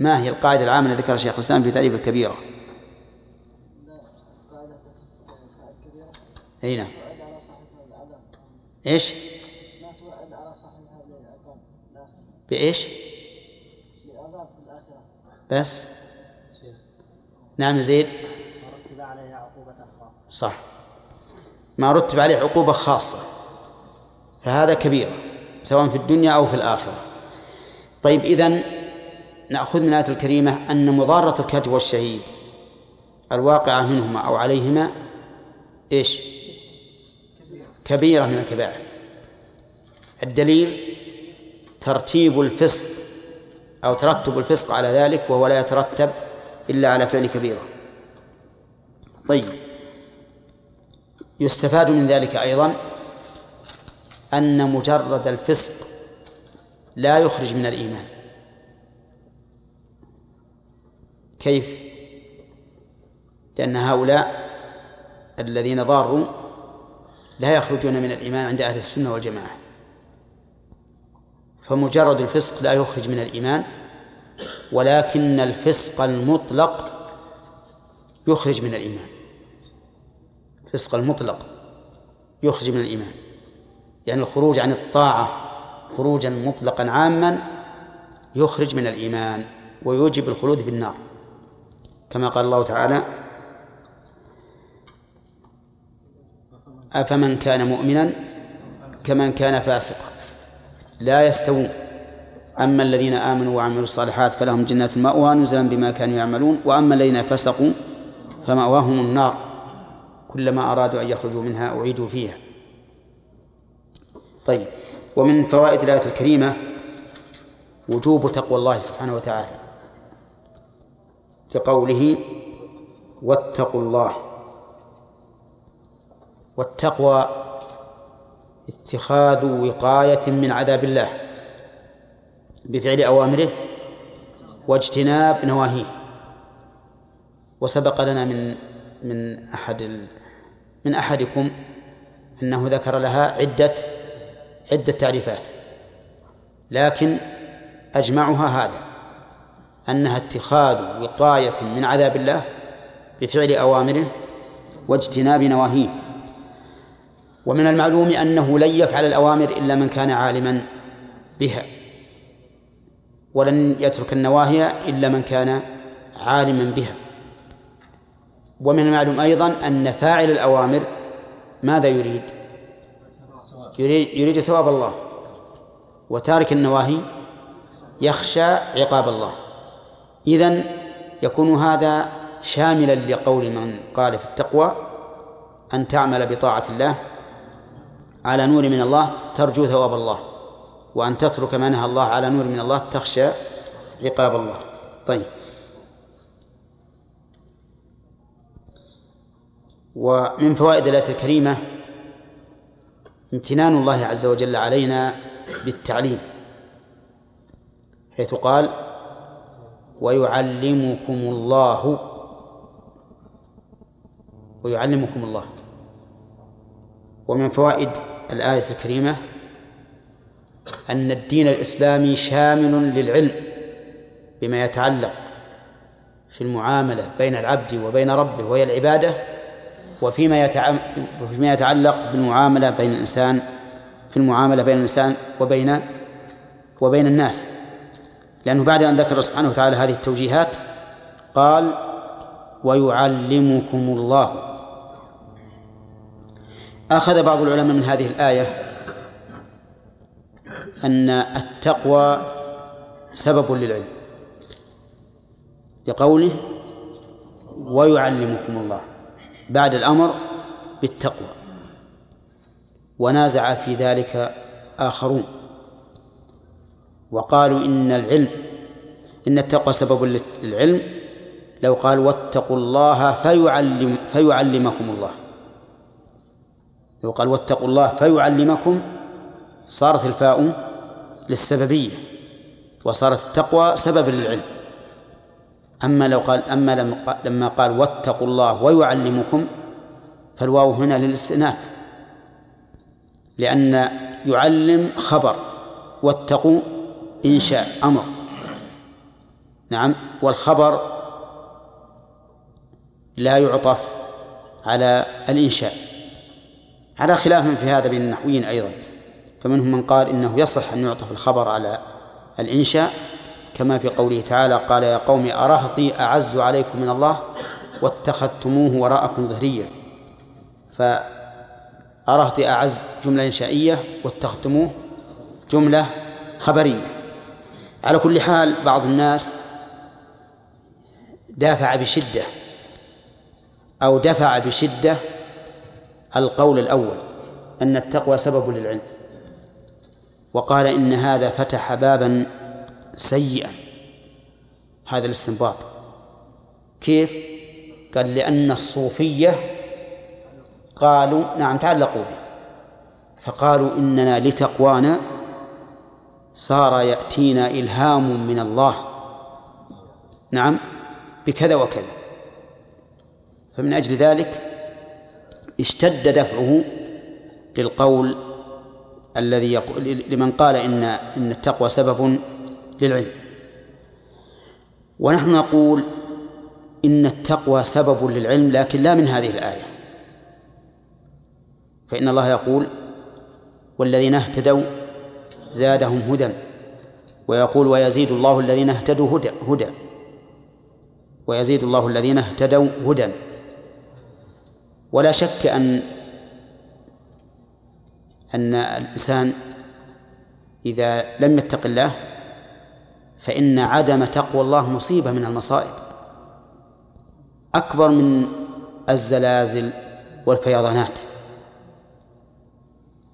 ما هي القاعدة العامة التي ذكرها شيخ الإسلام في تعريف الكبيرة؟ أي نعم. إيش؟ ما توعد على صاحبها بإيش؟ في الآخرة بس. نعم زيد. صح. ما رتب عليه عقوبة خاصة. فهذا كبيرة سواء في الدنيا أو في الآخرة. طيب إذن نأخذ من الآية الكريمة أن مضارة الكاتب والشهيد الواقعة منهما أو عليهما إيش؟ كبيرة من الكبائر. الدليل ترتيب الفسق أو ترتب الفسق على ذلك وهو لا يترتب إلا على فعل كبيرة. طيب يستفاد من ذلك أيضا أن مجرد الفسق لا يخرج من الإيمان. كيف؟ لأن هؤلاء الذين ضاروا لا يخرجون من الإيمان عند أهل السنة والجماعة. فمجرد الفسق لا يخرج من الإيمان ولكن الفسق المطلق يخرج من الإيمان. الفسق المطلق يخرج من الإيمان. يعني الخروج عن الطاعة خروجا مطلقا عاما يخرج من الإيمان ويوجب الخلود في النار. كما قال الله تعالى أفمن كان مؤمنا كمن كان فاسقا. لا يستوون. أما الذين آمنوا وعملوا الصالحات فلهم جنات المأوى نزلا بما كانوا يعملون وأما الذين فسقوا فمأواهم النار. كلما أرادوا أن يخرجوا منها أعيدوا فيها. طيب. ومن فوائد الآية الكريمة وجوب تقوى الله سبحانه وتعالى كقوله واتقوا الله. والتقوى اتخاذ وقاية من عذاب الله بفعل أوامره واجتناب نواهيه. وسبق لنا من من أحد من أحدكم أنه ذكر لها عدة عدة تعريفات. لكن أجمعها هذا أنها اتخاذ وقاية من عذاب الله بفعل أوامره واجتناب نواهيه. ومن المعلوم أنه لن يفعل الأوامر إلا من كان عالما بها ولن يترك النواهي إلا من كان عالما بها. ومن المعلوم أيضا أن فاعل الأوامر ماذا يريد؟ يريد, يريد ثواب الله وتارك النواهي يخشى عقاب الله. إذن يكون هذا شاملا لقول من قال في التقوى أن تعمل بطاعة الله على نور من الله ترجو ثواب الله وأن تترك ما نهى الله على نور من الله تخشى عقاب الله. طيب. ومن فوائد الآية الكريمة امتنان الله عز وجل علينا بالتعليم حيث قال ويعلمكم الله ويعلمكم الله. ومن فوائد الآية الكريمة أن الدين الإسلامي شامل للعلم بما يتعلق في المعاملة بين العبد وبين ربه وهي العبادة وفيما فيما يتعلق بالمعاملة بين الإنسان في المعاملة بين الإنسان وبين وبين الناس. لأنه بعد أن ذكر سبحانه وتعالى هذه التوجيهات قال ويعلمكم الله. أخذ بعض العلماء من هذه الآية أن التقوى سبب للعلم. لقوله ويعلمكم الله. بعد الأمر بالتقوى ونازع في ذلك آخرون. وقالوا إن العلم إن التقوى سبب للعلم. لو قال واتقوا الله فيعلم فيعلمكم الله. لو قال واتقوا الله فيعلمكم صارت الفاء للسببية وصارت التقوى سبب للعلم. أما لو قال أما لما قال واتقوا الله ويعلمكم فالواو هنا للاستئناف. لأن يعلم خبر واتقوا إنشاء أمر. نعم والخبر لا يعطف على الإنشاء. على خلاف في هذا بين النحويين أيضا. فمنهم من قال إنه يصح أن يعطف الخبر على الإنشاء كما في قوله تعالى قال يا قوم أرهطي أعز عليكم من الله واتخذتموه وراءكم ظهريا فأرهطي أعز جملة إنشائية واتخذتموه جملة خبرية. على كل حال بعض الناس دافع بشدة أو دفع بشدة القول الأول أن التقوى سبب للعلم. وقال إن هذا فتح بابا سيئا. هذا الاستنباط. كيف؟ قال لأن الصوفية قالوا نعم تعلقوا به فقالوا إننا لتقوانا صار يأتينا إلهام من الله. نعم بكذا وكذا. فمن أجل ذلك اشتد دفعه للقول الذي يقول لمن قال إن إن التقوى سبب للعلم. ونحن نقول إن التقوى سبب للعلم لكن لا من هذه الآية. فإن الله يقول والذين اهتدوا زادهم هدى. ويقول ويزيد الله الذين اهتدوا هدى هدى. ويزيد الله الذين اهتدوا هدى. ولا شك أن أن الإنسان إذا لم يتق الله فإن عدم تقوى الله مصيبة من المصائب. أكبر من الزلازل والفيضانات.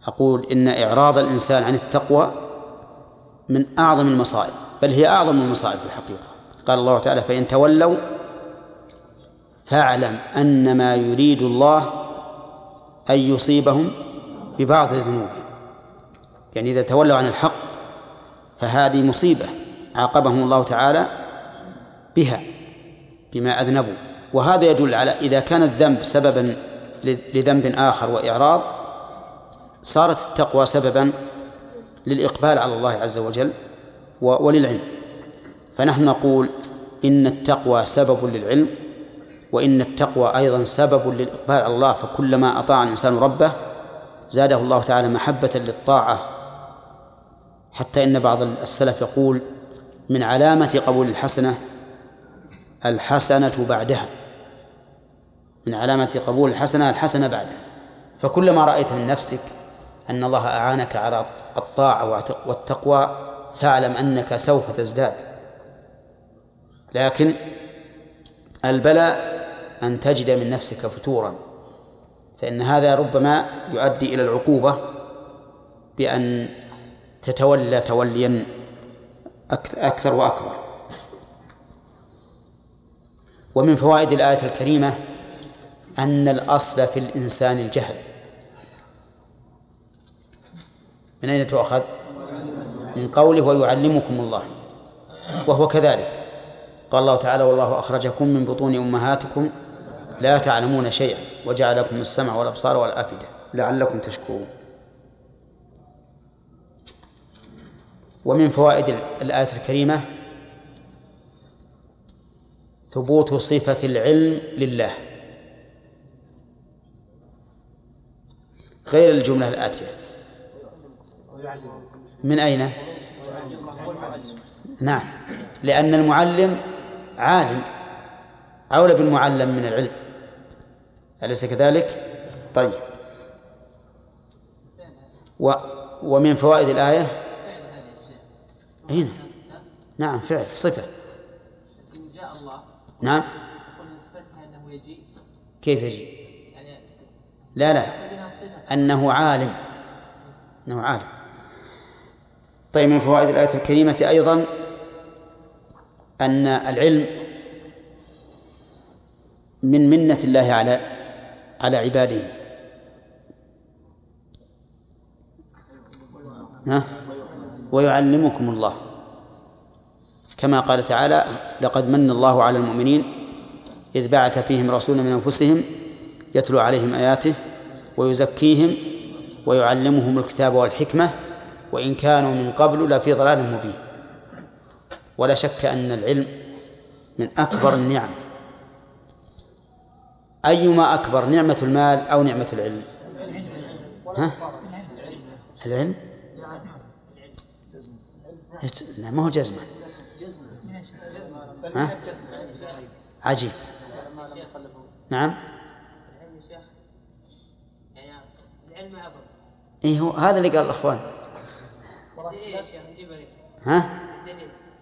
أقول إن إعراض الإنسان عن التقوى من أعظم المصائب بل هي أعظم المصائب في الحقيقة. قال الله تعالى فإن تولوا فاعلم أن ما يريد الله أن يصيبهم ببعض ذنوبهم يعني إذا تولوا عن الحق فهذه مصيبة. عاقبهم الله تعالى بها بما أذنبوا. وهذا يدل على إذا كان الذنب سببا لذنب آخر وإعراض صارت التقوى سببا للإقبال على الله عز وجل وللعلم. فنحن نقول إن التقوى سبب للعلم وإن التقوى أيضا سبب للإقبال على الله. فكلما أطاع الإنسان ربه زاده الله تعالى محبة للطاعة. حتى إن بعض السلف يقول من علامة قبول الحسنة الحسنة بعدها. من علامة قبول الحسنة الحسنة بعدها. فكلما رأيت من نفسك أن الله أعانك على الطاعة والتقوى فاعلم أنك سوف تزداد. لكن البلاء أن تجد من نفسك فتورا. فإن هذا ربما يؤدي إلى العقوبة بأن تتولى توليا أكثر وأكبر. ومن فوائد الآية الكريمة أن الأصل في الإنسان الجهل. من أين تؤخذ؟ من قوله ويعلمكم الله وهو كذلك. قال الله تعالى والله أخرجكم من بطون أمهاتكم لا تعلمون شيئا وجعل لكم السمع والأبصار والأفئدة. لعلكم تشكرون. ومن فوائد الآية الكريمة ثبوت صفة العلم لله. غير الجملة الآتية. من أين؟ نعم. لأن المعلم عالم. أولى بالمعلم من العلم. أليس كذلك؟ طيب. و ومن فوائد الآية هنا. نعم فعل صفة. إن جاء الله نعم. يقول صفتها أنه يجيء. كيف يجي يعني لا لا. أنه عالم. أنه عالم. طيب من فوائد الآية الكريمة أيضا أن العلم من منة الله على على عباده. ها؟ ويعلمكم الله. كما قال تعالى لقد من الله على المؤمنين إذ بعث فيهم رسولا من أنفسهم يتلو عليهم آياته ويزكيهم ويعلمهم الكتاب والحكمة وإن كانوا من قبل لفي ضلال مبين. ولا شك أن العلم من أكبر النعم. أيما أكبر نعمة المال أو نعمة العلم؟ ها؟ العلم. لا ما هو جزمة. ها؟ عجيب. نعم. إيه هو هذا اللي قال الأخوان. ها؟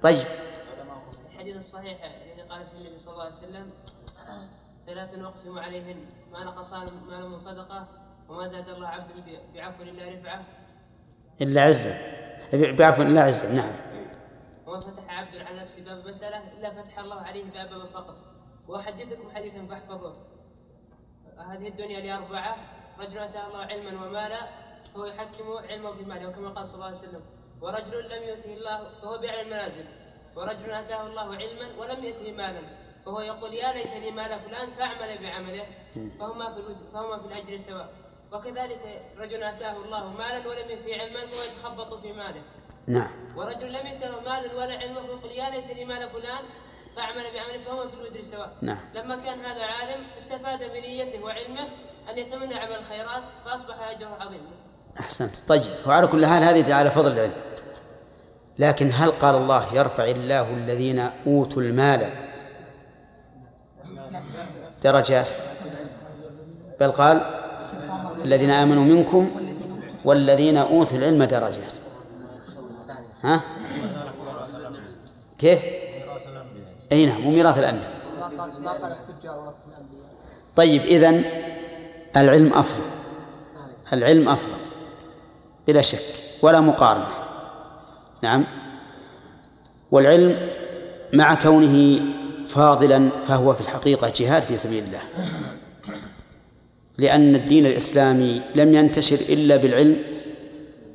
طيب. الحديث الصحيح الذي قال فيه النبي صلى الله عليه وسلم ثلاث أقسم عليهن ما نقص مال من صدقة وما زاد الله عبد بعفو إلا رفعة إلا عزة. بعفو إلا عزة نعم. وما فتح عبد على نفسه باب مسألة إلا فتح الله عليه باب الفقر وأحدثكم حديثا فاحفظوه هذه الدنيا لأربعة. رجل أتاه الله علما ومالا فهو يحكم علمه في ماله وكما قال صلى الله عليه وسلم ورجل لم يؤته الله فهو بيع المنازل. ورجل أتاه الله علما ولم يأته مالا فهو يقول يا ليتني مال فلان فأعمل بعمله فهما في. فهما في الأجر سواء. وكذلك رجل أتاه الله مالا ولم يأته علما فهو يتخبط في ماله. نعم. ورجل لم يؤته مالا ولا علما فيقول يا ليتني مال فلان فأعمل بعمله فهما في الوزر سواء. نعم. لما كان هذا عالم استفاد بنيته وعلمه أن يتمنى عمل الخيرات فأصبح أجره عظيما. أحسنت. طيب وعلى كل حال هذه على فضل العلم. لكن هل قال الله يرفع الله الذين أوتوا المال درجات؟ بل قال الذين آمنوا منكم والذين أوتوا العلم درجات. ها؟ كيف؟ أي نعم وميراث الأنبياء. طيب إذن العلم أفضل. العلم أفضل بلا شك ولا مقارنة. نعم. والعلم مع كونه فاضلا فهو في الحقيقة جهاد في سبيل الله. لأن الدين الإسلامي لم ينتشر إلا بالعلم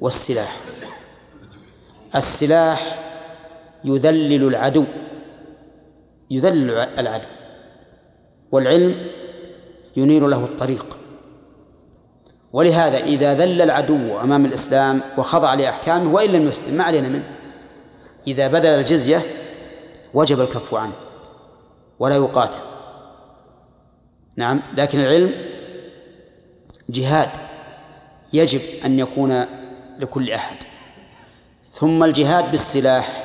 والسلاح. السلاح يذلل العدو يذلل العدو والعلم ينير له الطريق. ولهذا إذا ذل العدو أمام الإسلام وخضع لأحكامه وإن لم يسلم ما علينا منه. إذا بذل الجزية وجب الكف عنه ولا يقاتل. نعم لكن العلم جهاد يجب أن يكون لكل أحد. ثم الجهاد بالسلاح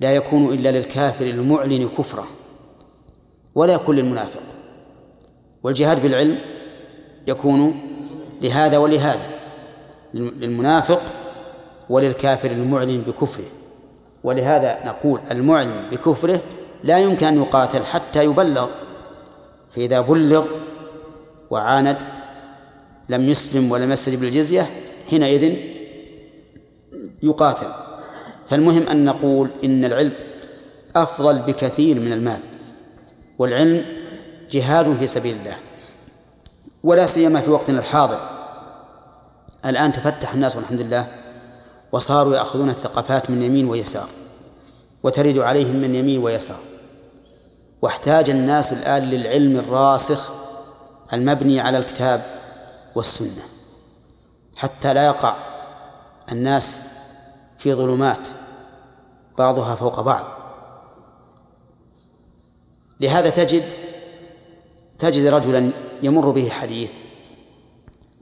لا يكون إلا للكافر المعلن كفره ولا يكون للمنافق. والجهاد بالعلم يكون لهذا ولهذا للمنافق وللكافر المعلن بكفره. ولهذا نقول المعلن بكفره لا يمكن أن يقاتل حتى يبلغ فإذا بلغ وعاند لم يسلم ولم يستجب للجزية حينئذ يقاتل. فالمهم أن نقول إن العلم أفضل بكثير من المال والعلم جهاد في سبيل الله ولا سيما في وقتنا الحاضر. الآن تفتح الناس والحمد لله وصاروا يأخذون الثقافات من يمين ويسار وترد عليهم من يمين ويسار. واحتاج الناس الآن للعلم الراسخ المبني على الكتاب والسنة حتى لا يقع الناس في ظلمات بعضها فوق بعض. لهذا تجد تجد رجلا يمر به حديث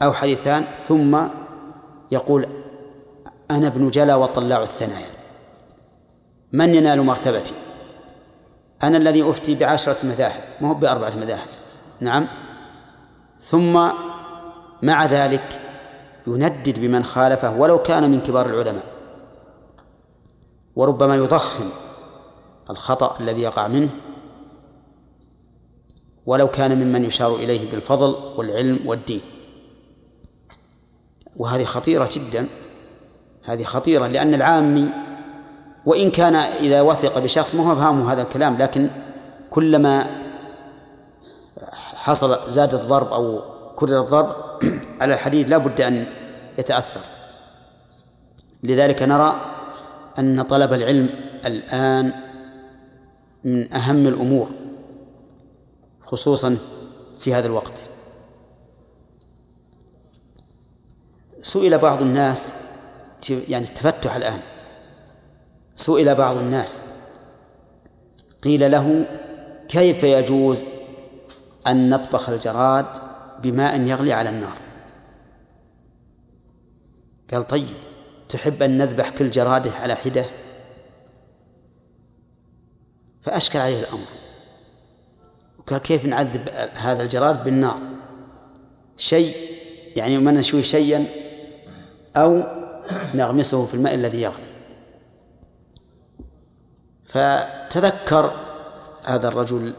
أو حديثان ثم يقول أنا ابن جلا وطلاع الثنايا من ينال مرتبتي؟ أنا الذي أفتي بعشرة مذاهب ما هو بأربعة مذاهب؟ نعم. ثم مع ذلك يندد بمن خالفه ولو كان من كبار العلماء. وربما يضخم الخطأ الذي يقع منه ولو كان ممن يشار إليه بالفضل والعلم والدين. وهذه خطيرة جدا. هذه خطيرة لأن العامي وإن كان إذا وثق بشخص ما هو هذا الكلام لكن كلما حصل زاد الضرب أو كرر الضرب على الحديد لا بد أن يتأثر. لذلك نرى أن طلب العلم الآن من أهم الأمور خصوصا في هذا الوقت. سئل بعض الناس يعني التفتح الآن. سئل بعض الناس قيل له كيف يجوز أن نطبخ الجراد بماء يغلي على النار. قال طيب تحب أن نذبح كل جراده على حدة؟ فأشكل عليه الأمر. وقال كيف نعذب هذا الجراد بالنار؟ شيء يعني ما نشوي شيئا أو نغمسه في الماء الذي يغلي. فتذكر هذا الرجل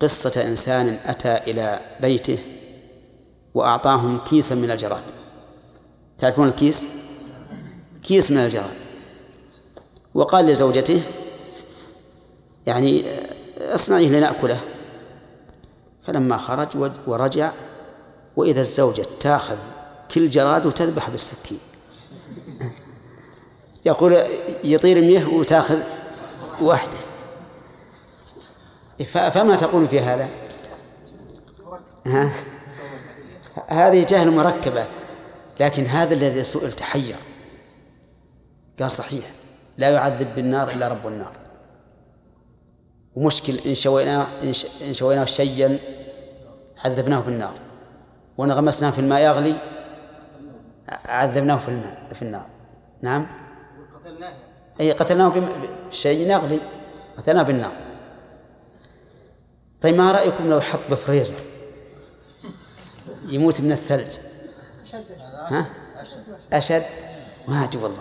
قصة إنسان أتى إلى بيته وأعطاهم كيسا من الجراد. تعرفون الكيس؟ كيس من الجراد. وقال لزوجته يعني اصنعيه لنأكله. فلما خرج ورجع وإذا الزوجة تاخذ كل جراد وتذبح بالسكين. يقول يطير ميه وتاخذ واحدة. فما تقول في هذا؟ ها؟ هذه جهل مركبة لكن هذا الذي سئل تحير. قال صحيح لا يعذب بالنار إلا رب النار. ومشكل إن شويناه إن شويناه شيئا عذبناه بالنار. وإن غمسناه في الماء يغلي عذبناه في الماء في النار. نعم؟ قتلناه. أي قتلناه بشيء يغلي قتلناه بالنار. طيب ما رأيكم لو حط بفريزر يموت من الثلج ها؟ أشد ما أدري والله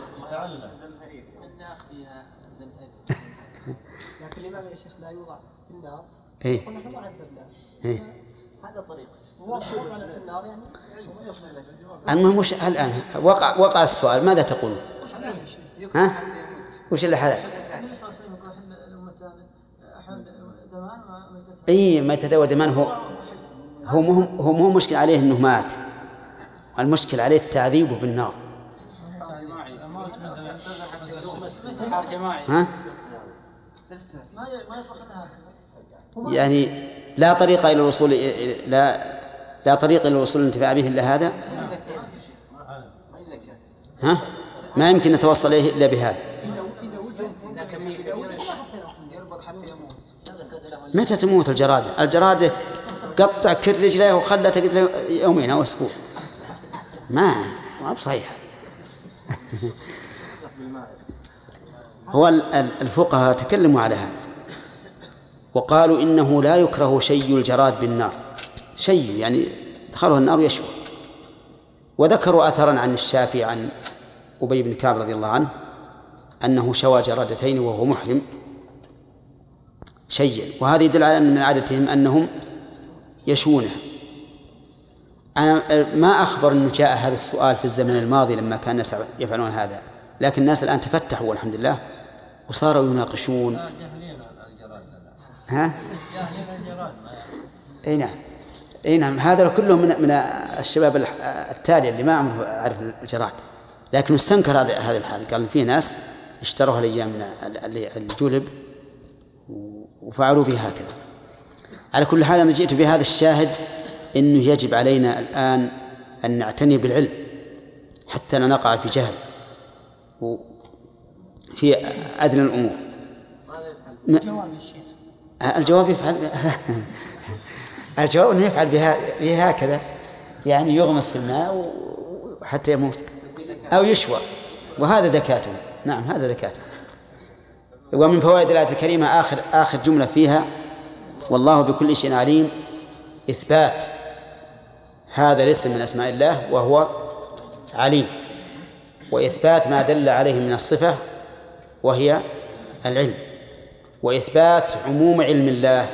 لكن الإمام يا شيخ لا يوضع في النار إيه إيه هذا طريق وضع في النار يعني المهم وش الآن وقع وقع السؤال ماذا تقول؟ ها؟ وش اللي حدث؟ النبي صلى الله عليه وسلم يقول أحل الأمتان أحل دمان اي ميتة ودمان هو؟ هو مو هو مو مشكل عليه إنه مات. المشكل عليه التعذيب بالنار. ها؟ ما ما يعني لا طريق إلى الوصول لا لا طريق إلى الوصول للانتفاع به إلا هذا؟ ها؟ ما يمكن نتوصل إليه إلا بهذا. متى تموت الجرادة؟ الجرادة قطع كل رجليه له يومين أو أسبوع. ما ما بصحيح. هو ال- ال- الفقهاء تكلموا على هذا. وقالوا إنه لا يكره شيء الجراد بالنار. شيء يعني دخله النار يشوى وذكروا أثرا عن الشافعي عن أبي بن كعب رضي الله عنه أنه شوى جرادتين وهو محرم. شيئا وهذا يدل على أن من عادتهم أنهم يشونه. أنا ما أخبر أنه جاء هذا السؤال في الزمن الماضي لما كان الناس يفعلون هذا. لكن الناس الآن تفتحوا والحمد لله وصاروا يناقشون. ها؟ إي نعم. إي نعم. هذا كله من من الشباب التالي اللي ما عمره عرف الجراد لكن استنكر هذا هذا الحال. قال في ناس اشتروها الأيام الجلب وفعلوا به هكذا. على كل حال أنا جئت بهذا الشاهد إنه يجب علينا الآن أن نعتني بالعلم حتى لا نقع في جهل في أدنى الأمور. م- جواب يا شيخ. الجواب يفعل الجواب إنه يفعل بها بها هكذا يعني يغمس في الماء وحتى يموت. أو يشوى. وهذا ذكاته. نعم هذا ذكاته. ومن فوائد الآية الكريمة آخر آخر جملة فيها والله بكل شيء عليم إثبات هذا الاسم من أسماء الله وهو عليم وإثبات ما دل عليه من الصفة وهي العلم وإثبات عموم علم الله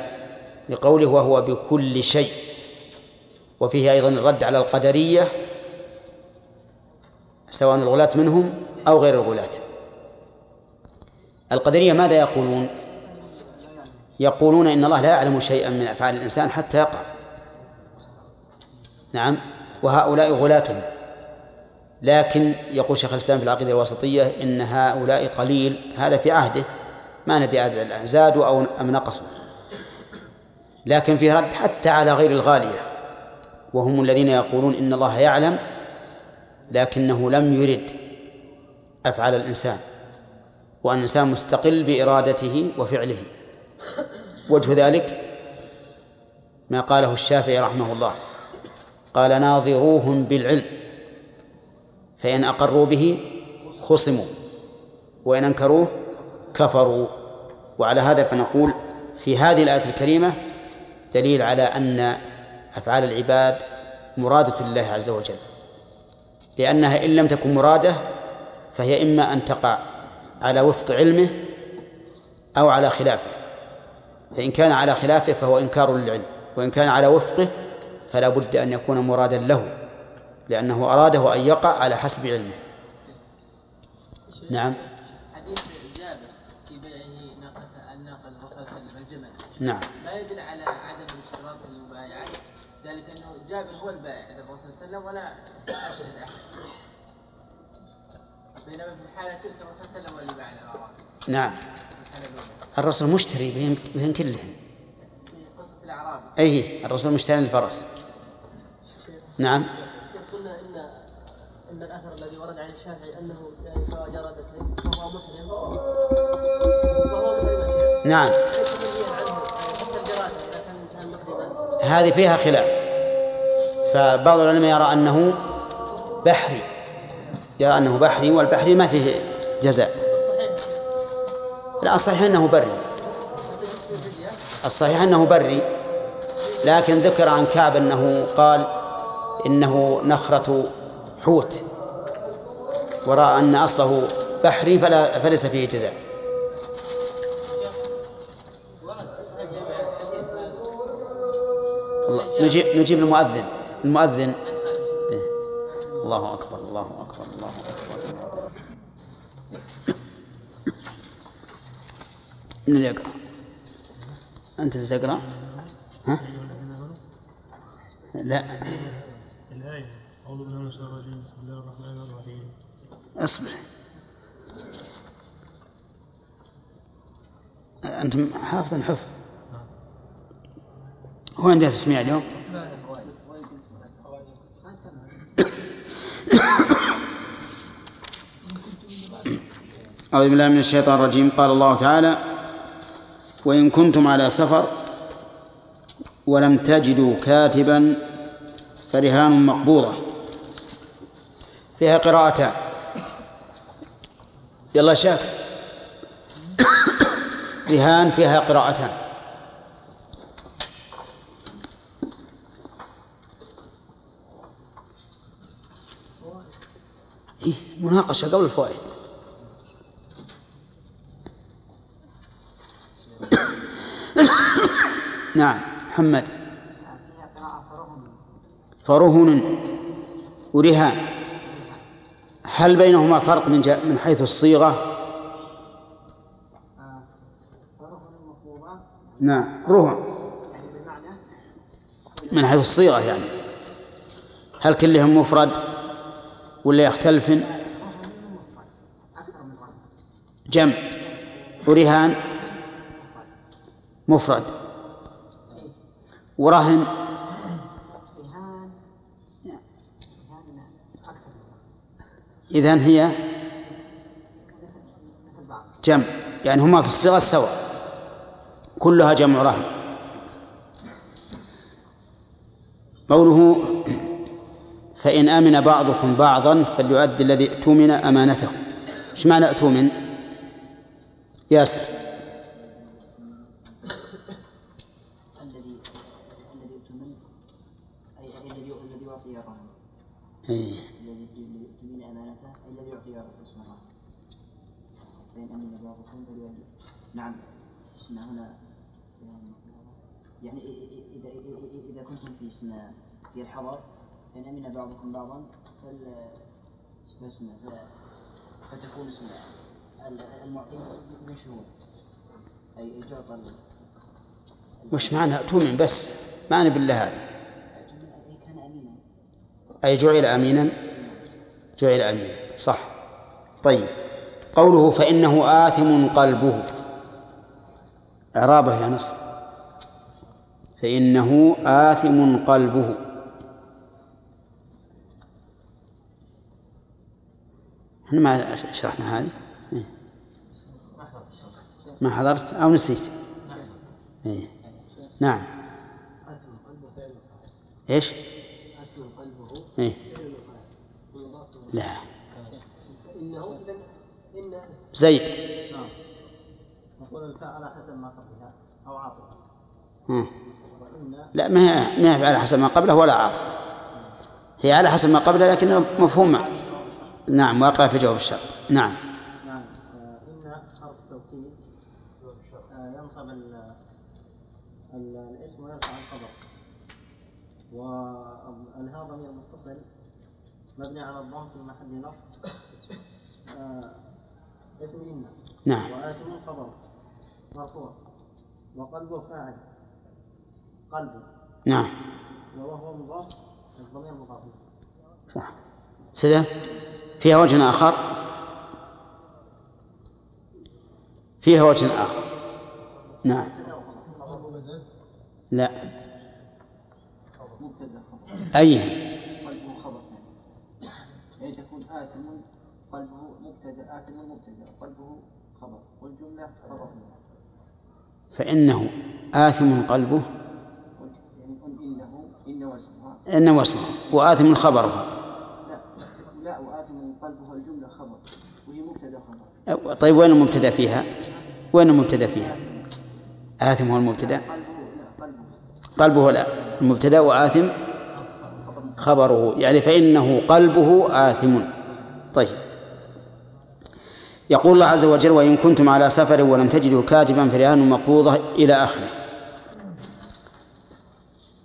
لقوله وهو بكل شيء وفيه أيضا الرد على القدرية سواء الغلاة منهم أو غير الغلاة. القدرية ماذا يقولون؟ يقولون إن الله لا يعلم شيئا من أفعال الإنسان حتى يقع نعم. وهؤلاء غلاتهم. لكن يقول شيخ الإسلام في العقيدة الوسطية إن هؤلاء قليل. هذا في عهده. ما ندري عدد زادوا أو أم نقصوا. لكن في رد حتى على غير الغالية. وهم الذين يقولون إن الله يعلم لكنه لم يرد أفعال الإنسان. وأن الإنسان مستقل بإرادته وفعله. وجه ذلك ما قاله الشافعي رحمه الله. قال ناظروهم بالعلم فإن أقروا به خصموا وإن أنكروه كفروا. وعلى هذا فنقول في هذه الآية الكريمة دليل على أن أفعال العباد مرادة لله عز وجل. لأنها إن لم تكن مرادة فهي إما أن تقع على وفق علمه أو على خلافه. فإن كان على خلافه فهو إنكار للعلم وإن كان على وفقه فلا بد أن يكون مرادا له لأنه أراده أن يقع على حسب علمه. نعم. حديث جابر في بيعه ناقة الناقة للرسول صلى الله عليه وسلم الجمل نعم. لا يدل على عدم الاشتراط في المبايعة؟ ذلك أنه جابر هو البائع للرسول صلى الله عليه وسلم ولا أشهد أحد. بينما في الحالة تلك الرسول صلى الله عليه وسلم نعم. الرسول مشتري بهم, بهم كلهن. في قصة أي الرسول مشتري للفرس نعم. قلنا ان إن الأثر الذي ورد عن الشافعي أنه يعني سواء جردتين فهو محرم. وهو محرم نعم. هذه فيها خلاف. فبعض العلماء يرى أنه بحري. يرى أنه بحري والبحري ما فيه جزاء لا الصحيح أنه بري الصحيح أنه بري لكن ذكر عن كعب أنه قال إنه نخرة حوت ورأى أن أصله بحري فلا فليس فيه جزاء نجيب نجيب المؤذن المؤذن. الله أكبر الله أكبر الله أكبر. من اللي يقرأ. أنت اللي تقرأ؟ ها؟ لا. الآية. أعوذ بالله من الشيطان الرجيم. بسم الله الرحمن الرحيم. اصبر. أنتم حافظ حفظ هو عندها تسميع اليوم؟ أعوذ بالله من الشيطان الرجيم. قال الله تعالى وإن كنتم على سفر ولم تجدوا كاتبا فرهان مقبوضة فيها قراءتان يلا شاكر رهان فيها قراءتان. مناقشة قبل الفوائد. نعم محمد. فرهن ورهان هل بينهما فرق من من حيث الصيغة؟ نعم رهن من حيث الصيغة يعني. هل كلهم مفرد؟ ولا يختلفن؟ جمع. ورهان مفرد. ورهن إذن هي جمع. يعني هما في الصيغة سواء. كلها جمع رهن قوله فإن آمن بعضكم بعضا فليؤدي الذي اؤتمن أمانته إيش معنى اؤتمن؟ ياسر الذي الذي يؤتمن أي أي الذي الذي يعطي الرهن إيه. الذي يؤتمن أمانته أي الذي يعطي الرهن فإن أمن بعضكم فليولي نعم اسم هنا يعني إ- إذا كنتم في اسم في الحضر فإن أمن بعضكم بعضا فال فاسم ف- فتكون اسم ال- المعطي من شهود أي تعطى وش معنى اؤتمن بس؟ أنا بالله أمينا. أي جعل أمينا؟ جعل أمينا صح. طيب. قوله فإنه آثم قلبه. إعرابه يا نصر. فإنه آثم قلبه. إحنا ما شرحنا هذه إيه. ما حضرت أو نسيت إيه. نعم إيش؟ إيه؟ لا زيد نقول الفاء على حسب ما قبلها أو عاطفة لا ما هي ما هي على حسب ما قبله ولا عاطفة هي على حسب ما قبله لكن مفهومة نعم واقع في جواب الشرط. نعم. نعم آه، إن حرف توكيد آه، ينصب ال- ال- الاسم ويرفع الخبر والها ضمير متصل مبني على الضم في محل نصب آه، اسم إن. نعم. وآثم خبر مرفوع. وقلبه فاعل. قلبه نعم. وهو مضاف الضمير مضاف. صح. سدى فيها وجه آخر؟ فيها وجه آخر. نعم. لا. أي؟ قلبه مبتدا آثم مبتدا قلبه خبر والجملة خبر فإنه آثم قلبه. يعني إن واسمها إنه اسمه وآثم خبرها لا لا وآثم قلبه الجملة خبر وهي مبتدا خبر طيب وين المبتدأ فيها؟ وين المبتدأ فيها؟ آثم هو المبتدأ. قلبه لا المبتدأ وآثم خبره يعني فإنه قلبه آثم. طيب. يقول الله عز وجل وإن كنتم على سفر ولم تجدوا كاتبا فرهان مقبوضة إلى آخره.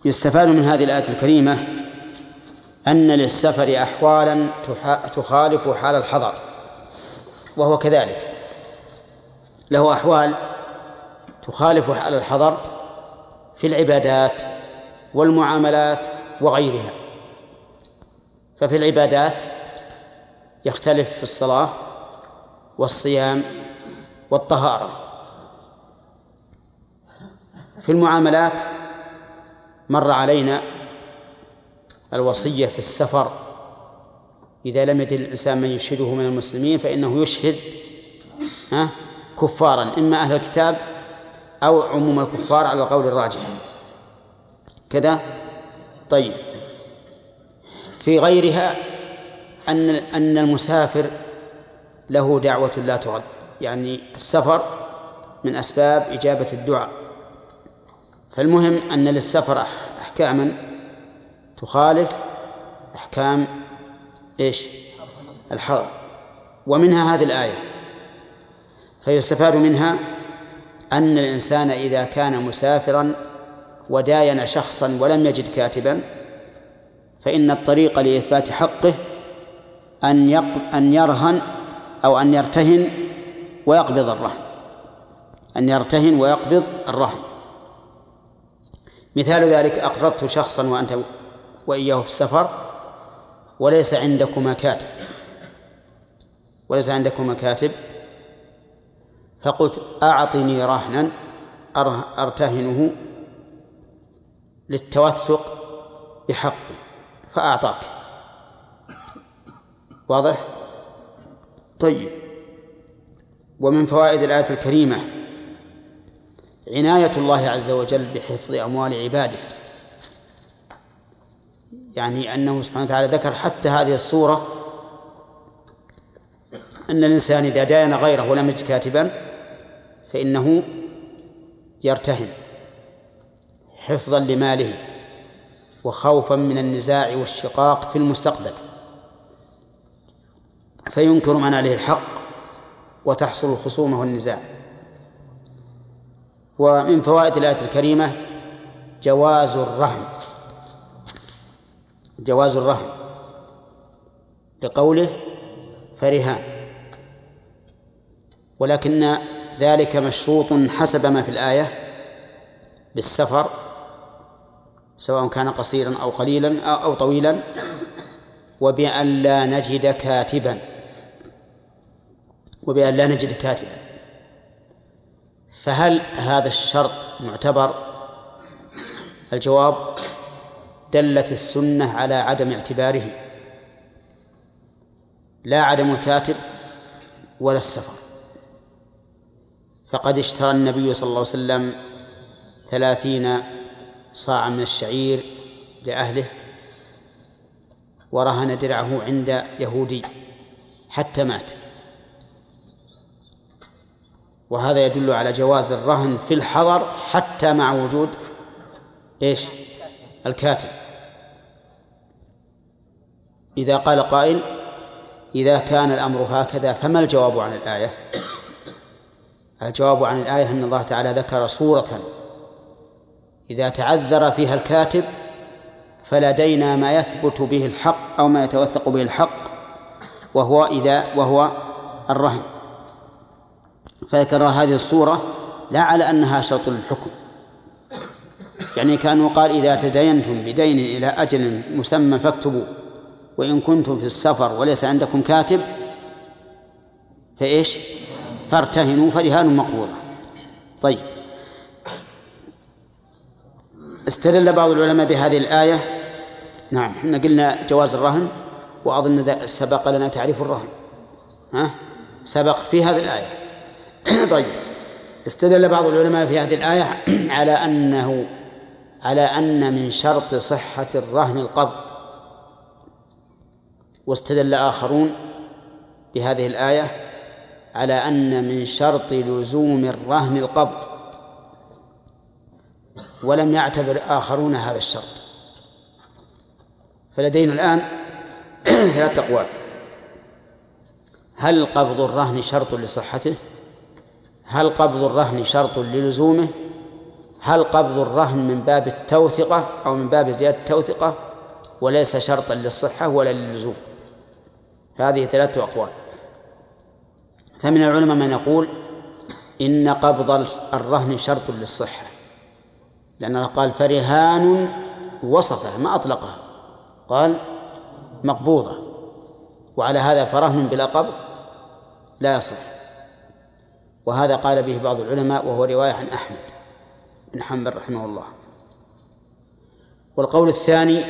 يستفاد من هذه الآية الكريمة أن للسفر أحوالا تخالف حال الحضر. وهو كذلك. له أحوال تخالف حال الحضر في العبادات والمعاملات وغيرها. ففي العبادات يختلف في الصلاة والصيام والطهارة. في المعاملات مر علينا الوصية في السفر إذا لم يجد الإنسان من يشهده من المسلمين فإنه يشهد كفارا إما أهل الكتاب أو عموم الكفار على القول الراجح. كذا؟ طيب. في غيرها أن أن المسافر له دعوة لا ترد يعني السفر من أسباب إجابة الدعاء. فالمهم أن للسفر أح- أحكاما تخالف أحكام إيش؟ الحضر ومنها هذه الآية. فيستفاد منها أن الإنسان إذا كان مسافرا وداين شخصا ولم يجد كاتبا فإن الطريق لإثبات حقه أن. أن يرهن أو أن يرتهن ويقبض الرهن. أن يرتهن ويقبض الرهن. مثال ذلك أقرضت شخصا وأنت وإياه في السفر وليس عندكما كاتب. وليس عندكما كاتب. فقلت أعطني رهنا أرتهنه للتوثق بحقي فأعطاك. واضح؟ طيب. ومن فوائد الآية الكريمة عناية الله عز وجل بحفظ أموال عباده. يعني أنه سبحانه وتعالى ذكر حتى هذه الصورة أن الإنسان إذا داين غيره ولم يجد كاتبا فإنه يرتهن حفظا لماله وخوفا من النزاع والشقاق في المستقبل. فينكر من عليه الحق وتحصل الخصومة والنزاع. ومن فوائد الآية الكريمة جواز الرهن. جواز الرهن لقوله فرهان ولكن ذلك مشروط حسب ما في الآية بالسفر سواء كان قصيرا أو قليلا أو طويلا وبأن لا نجد كاتبا وبأن لا نجد كاتبا. فهل هذا الشرط معتبر؟ الجواب دلت السنة على عدم اعتباره. لا عدم الكاتب ولا السفر. فقد اشترى النبي صلى الله عليه وسلم ثلاثين صاعا من الشعير لأهله ورهن درعه عند يهودي حتى مات. وهذا يدل على جواز الرهن في الحضر حتى مع وجود إيش؟ الكاتب. إذا قال قائل إذا كان الأمر هكذا فما الجواب عن الآية؟ الجواب عن الآية أن الله تعالى ذكر صورة إذا تعذر فيها الكاتب فلدينا ما يثبت به الحق أو ما يتوثق به الحق وهو إذا وهو الرهن. فذكر هذه الصورة لا على أنها شرط للحكم. يعني كأنه قال إذا تدينتم بدين إلى أجل مسمى فاكتبوه وإن كنتم في السفر وليس عندكم كاتب فإيش؟ فارتهنوا فرهان مقبوضة طيب. استدل بعض العلماء بهذه الآية. نعم إحنا قلنا جواز الرهن وأظن سبق لنا تعريف الرهن. ها؟ سبق في هذه الآية. طيب. استدل بعض العلماء في هذه الآية على أنه على أن من شرط صحة الرهن القبض. واستدل آخرون بهذه الآية على أن من شرط لزوم الرهن القبض. ولم يعتبر آخرون هذا الشرط. فلدينا الآن ثلاث أقوال. هل قبض الرهن شرط لصحته؟ هل قبض الرهن شرط للزومه؟ هل قبض الرهن من باب التوثقة أو من باب زيادة التوثقة؟ وليس شرطا للصحة ولا للزوم هذه ثلاثة أقوال. فمن العلماء من يقول إن قبض الرهن شرط للصحة لأن الله قال فرهان وصفه ما أطلقها. قال مقبوضة. وعلى هذا فرهن بلا قبض لا يصح. وهذا قال به بعض العلماء وهو رواية عن أحمد. بن حنبل رحمه الله. والقول الثاني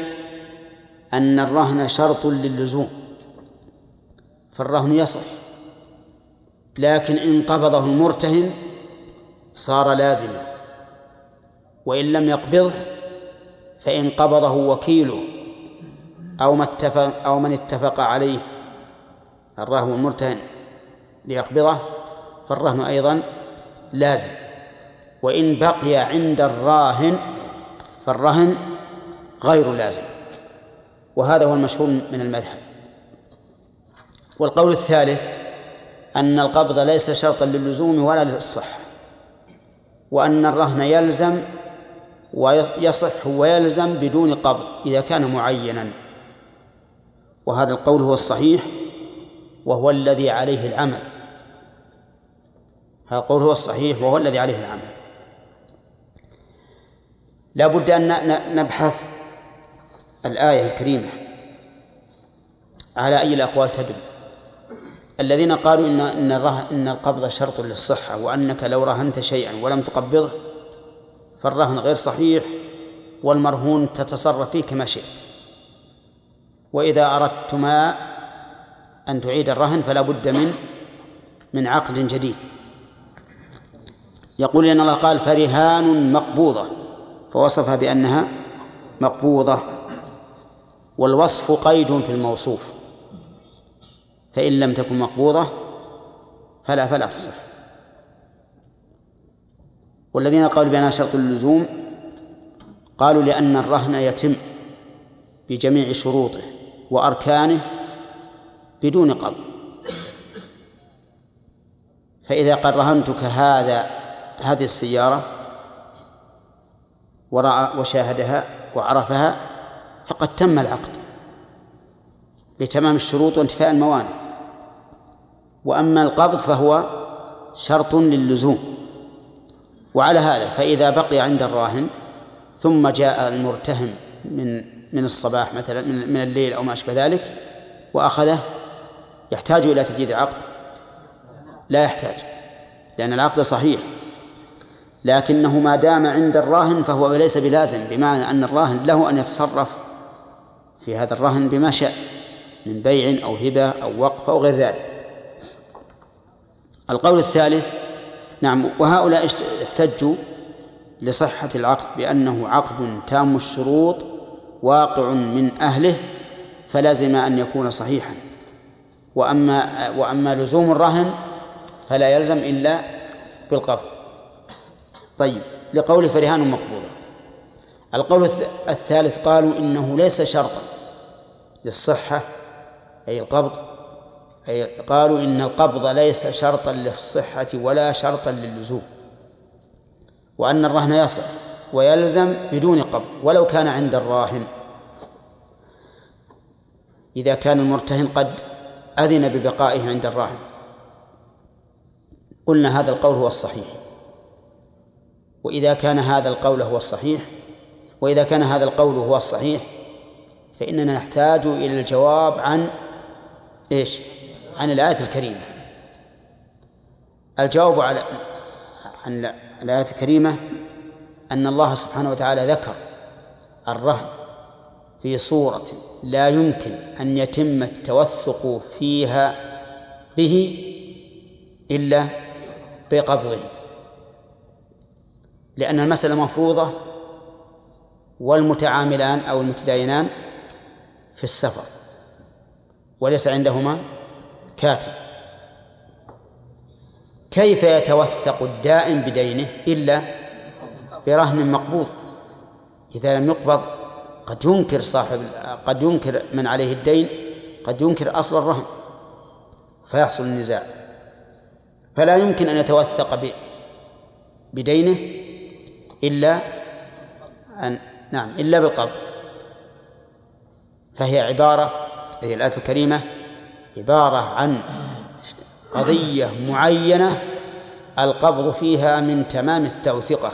أن الرهن شرط للزوم فالرهن يصح لكن إن قبضه المرتهن صار لازما وإن لم يقبضه فإن قبضه وكيله أو ما اتفق أو من اتفق عليه الرهن المرتهن ليقبضه فالرهن أيضا لازم. وإن بقي عند الراهن فالرهن غير لازم. وهذا هو المشهور من المذهب. والقول الثالث أن القبض ليس شرطا للزوم ولا للصحة وأن الرهن يلزم ويصح ويلزم بدون قبض إذا كان معينا. وهذا القول هو الصحيح وهو الذي عليه العمل. هذا القول هو الصحيح وهو الذي عليه العمل. لا بد أن نبحث الآية الكريمة على أي الأقوال تدل. الذين قالوا إن إن إن القبض شرط للصحة وأنك لو رهنت شيئا ولم تقبضه فالرهن غير صحيح والمرهون تتصرف فيه كما شئت. وإذا أردتما أن تعيد الرهن فلا بد من من عقد جديد. يقول لأن الله قال فرهان مقبوضة. فوصفها بأنها مقبوضة والوصف قيد في الموصوف. فإن لم تكن مقبوضة فلا فلا تصح. والذين قالوا بأنها شرط اللزوم قالوا لأن الرهن يتم بجميع شروطه وأركانه بدون قبض. فإذا قد رهنتك هذا هذه السيارة ورأى وشاهدها وعرفها فقد تم العقد لتمام الشروط وانتفاء الموانع. وأما القبض فهو شرط للزوم. وعلى هذا فإذا بقي عند الراهن ثم جاء المرتهن من من الصباح مثلا من الليل أو ما أشبه ذلك وأخذه يحتاج إلى تجديد عقد؟ لا يحتاج لأن العقد صحيح. لكنه ما دام عند الراهن فهو ليس بلازم بمعنى أن الراهن له أن يتصرف في هذا الرهن بما شاء من بيع أو هبة أو وقف أو غير ذلك. القول الثالث نعم وهؤلاء احتجوا لصحة العقد بأنه عقد تام الشروط واقع من أهله فلازم أن يكون صحيحا. وأما وأما لزوم الرهن فلا يلزم إلا بالقبض طيب لقول فرهان مقبولة. القول الثالث قالوا إنه ليس شرطا للصحة أي القبض أي قالوا إن القبض ليس شرطا للصحة ولا شرطا للزوم وأن الرهن يصح ويلزم بدون قبض ولو كان عند الراهن. إذا كان المرتهن قد أذن ببقائه عند الراهن. قلنا هذا القول هو الصحيح. وإذا كان هذا القول هو الصحيح وإذا كان هذا القول هو الصحيح فإننا نحتاج إلى الجواب عن إيش؟ عن الآية الكريمة. الجواب على عن الآية الكريمة أن الله سبحانه وتعالى ذكر الرهن في صورة لا يمكن أن يتم التوثق فيها به إلا بقبضه. لأن المسألة مفروضة والمتعاملان أو المتداينان في السفر وليس عندهما كاتب. كيف يتوثق الدائن بدينه إلا برهن مقبوض؟ إذا لم يقبض قد ينكر صاحب قد ينكر من عليه الدين قد ينكر أصل الرهن فيحصل النزاع. فلا يمكن أن يتوثق بدينه إلا أن نعم إلا بالقبض فهي عبارة هي الآية الكريمة عبارة عن قضية معينة القبض فيها من تمام التوثقة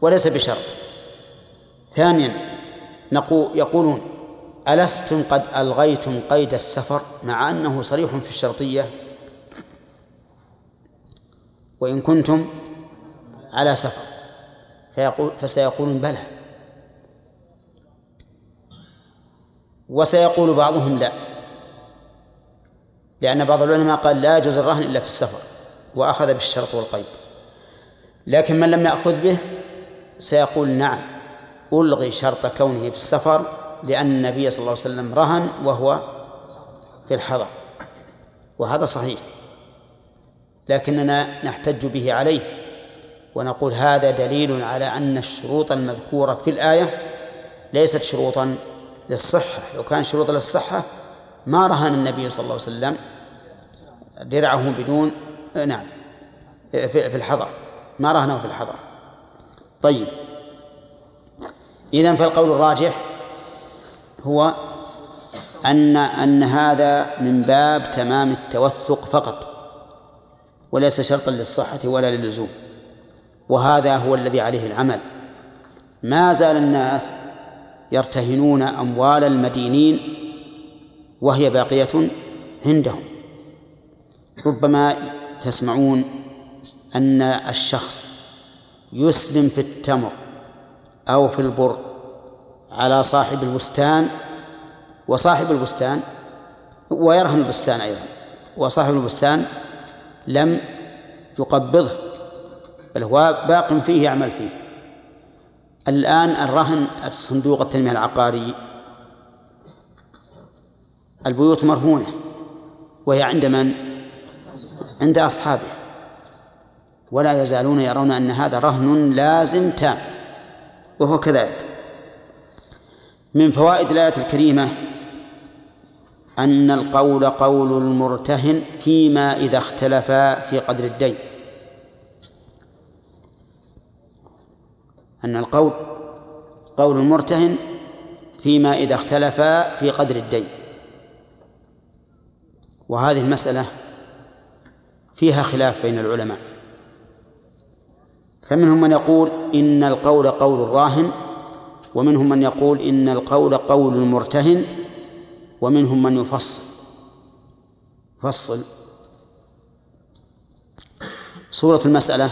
وليس بشرط. ثانيا نقول يقولون ألستم قد ألغيتم قيد السفر؟ مع أنه صريح في الشرطية. وإن كنتم على سفر. فيقول فسيقولون بلى. وسيقول بعضهم لا. لأن بعض العلماء قال لا يجوز الرهن إلا في السفر وأخذ بالشرط والقيد. لكن من لم يأخذ به سيقول نعم ألغي شرط كونه في السفر لأن النبي صلى الله عليه وسلم رهن وهو في الحضر. وهذا صحيح. لكننا نحتج به عليه. ونقول هذا دليل على أن الشروط المذكورة في الآية ليست شروطا للصحة. لو كان شروطا للصحة ما رهن النبي صلى الله عليه وسلم درعه بدون نعم في الحضر ما رهنه في الحضر طيب. إذن فالقول الراجح هو أن أن هذا من باب تمام التوثق فقط وليس شرطا للصحة ولا للزوم وهذا هو الذي عليه العمل. ما زال الناس يرتهنون أموال المدينين وهي باقية عندهم. ربما تسمعون أن الشخص يسلم في التمر أو في البر على صاحب البستان وصاحب البستان ويرهن البستان أيضا وصاحب البستان لم يقبضه. بل هو باق فيه يعمل فيه. الآن الرهن الصندوق التنمية العقاري البيوت مرهونة وهي عند من؟ عند أصحابه ولا يزالون يرون أن هذا رهن لازم تام وهو كذلك. من فوائد الآية الكريمة أن القول قول المرتهن فيما إذا اختلفا في قدر الدين. أن القول قول المرتهن فيما إذا اختلفا في قدر الدين. وهذه المسألة فيها خلاف بين العلماء. فمنهم من يقول إن القول قول الراهن ومنهم من يقول إن القول قول المرتهن ومنهم من يفصل. فصل. صورة المسألة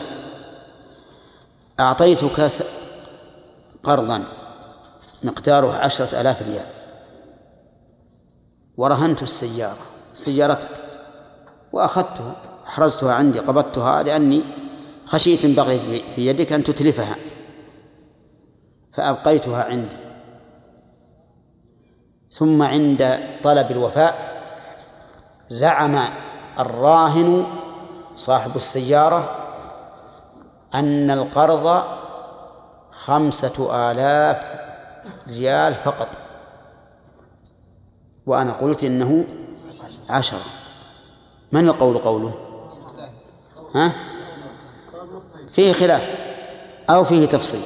أعطيتك قرضا مقداره عشرة آلاف ريال. ورهنت السيارة سيارتك. وأخذتها أحرزتها عندي قبضتها لأني خشيت إن بغيت في يدك أن تتلفها. فأبقيتها عندي. ثم عند طلب الوفاء زعم الراهن صاحب السيارة أن القرض خمسة آلاف ريال فقط. وأنا قلت إنه عشرة. من القول قوله؟ ها؟ فيه خلاف أو فيه تفصيل.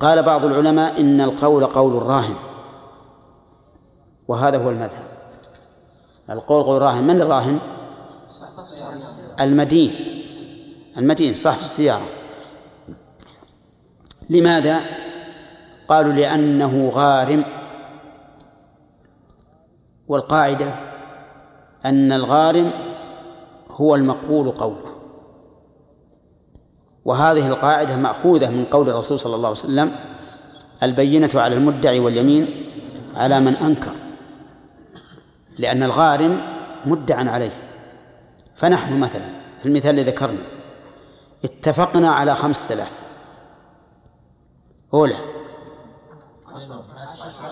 قال بعض العلماء إن القول قول الراهن. وهذا هو المذهب. القول قول الراهن. من الراهن؟ المدين. المدين صاحب السيارة. لماذا؟ قالوا لأنه غارم. والقاعدة أن الغارم هو المقبول قوله. وهذه القاعدة مأخوذة من قول الرسول صلى الله عليه وسلم البينة على المدعي واليمين على من أنكر. لأن الغارم مدعى عليه. فنحن مثلا في المثال الذي ذكرنا. اتفقنا على خمسة آلاف. أولى.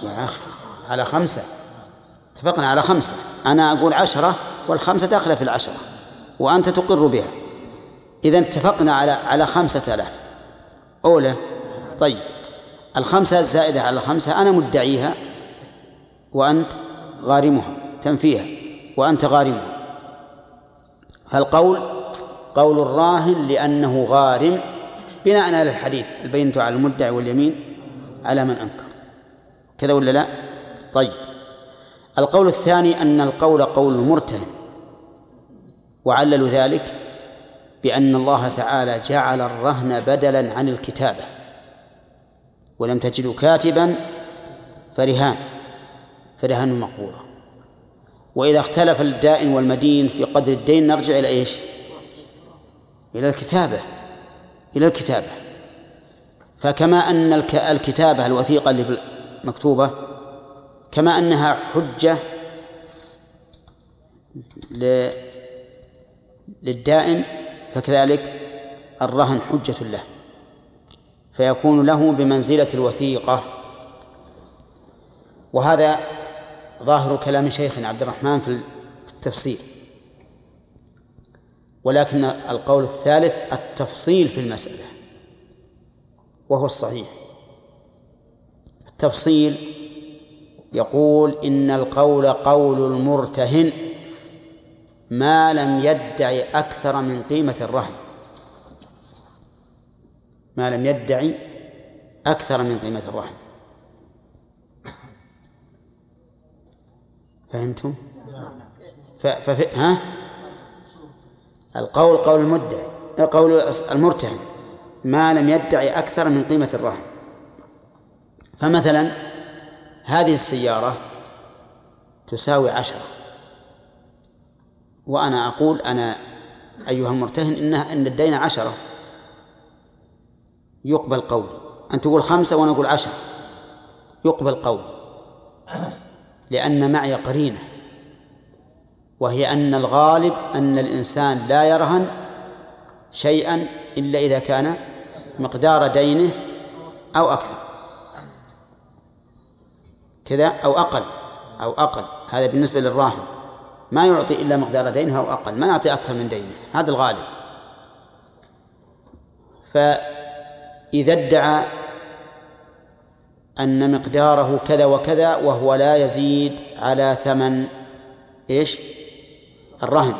يا أخي على خمسة. اتفقنا على خمسة. أنا أقول عشرة والخمسة داخلة في العشرة وأنت تقر بها. إذا اتفقنا على على خمسة آلاف. أولى. طيب. الخمسة الزائدة على الخمسة أنا مدعيها وأنت غارمها تنفيها وأنت غارمها. فالقول قول الراهن لأنه غارم بناء على الحديث البينة على المدعي واليمين على من أنكر. كذا ولا لا؟ طيب. القول الثاني أن القول قول المرتهن وعللوا ذلك بأن الله تعالى جعل الرهن بدلا عن الكتابة. ولم تجدوا كاتبا فرهان. فرهان مقبولة. وإذا اختلف الدائن والمدين في قدر الدين نرجع إلى إيش؟ إلى الكتابة إلى الكتابة. فكما أن الكتابة الوثيقة اللي مكتوبة كما أنها حجة للدائن فكذلك الرهن حجة له. فيكون له بمنزلة الوثيقة. وهذا ظاهر كلام شيخنا عبد الرحمن في التفسير. ولكن القول الثالث التفصيل في المسألة وهو الصحيح التفصيل يقول إن القول قول المرتهن ما لم يدعي أكثر من قيمة الرهن ما لم يدعي أكثر من قيمة الرهن فهمتم؟ فف... ها؟ القول قول المدعي قول المرتهن ما لم يدعي أكثر من قيمة الرهن. فمثلا هذه السيارة تساوي عشرة وأنا أقول أنا أيها المرتهن إنها إن الدين عشرة. يقبل قولي أن تقول خمسة وأنا أقول عشرة يقبل قولي لأن معي قرينة. وهي أن الغالب أن الإنسان لا يرهن شيئا إلا إذا كان مقدار دينه أو أكثر. كذا أو أقل أو أقل. هذا بالنسبة للراهن. ما يعطي إلا مقدار دينه أو أقل ما يعطي أكثر من دينه. هذا الغالب. فإذا ادعى أن مقداره كذا وكذا وهو لا يزيد على ثمن إيش؟ الرهن.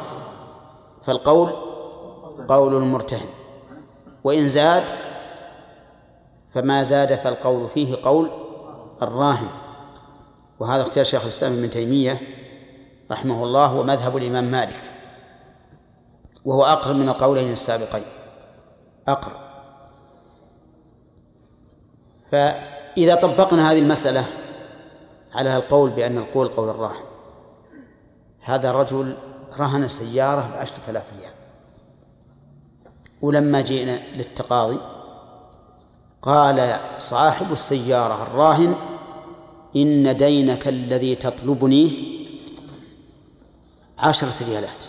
فالقول قول المرتهن. وإن زاد فما زاد فالقول فيه قول الراهن. وهذا اختيار شيخ الإسلام ابن تيمية رحمه الله ومذهب الإمام مالك. وهو أقرب من القولين السابقين. أقرب. فإذا طبقنا هذه المسألة على القول بأن القول قول الراهن. هذا الرجل رهن سيارة بعشرة آلاف ريال. ولما جئنا للتقاضي قال صاحب السيارة الراهن إن دينك الذي تطلبنيه عشرة ريالات.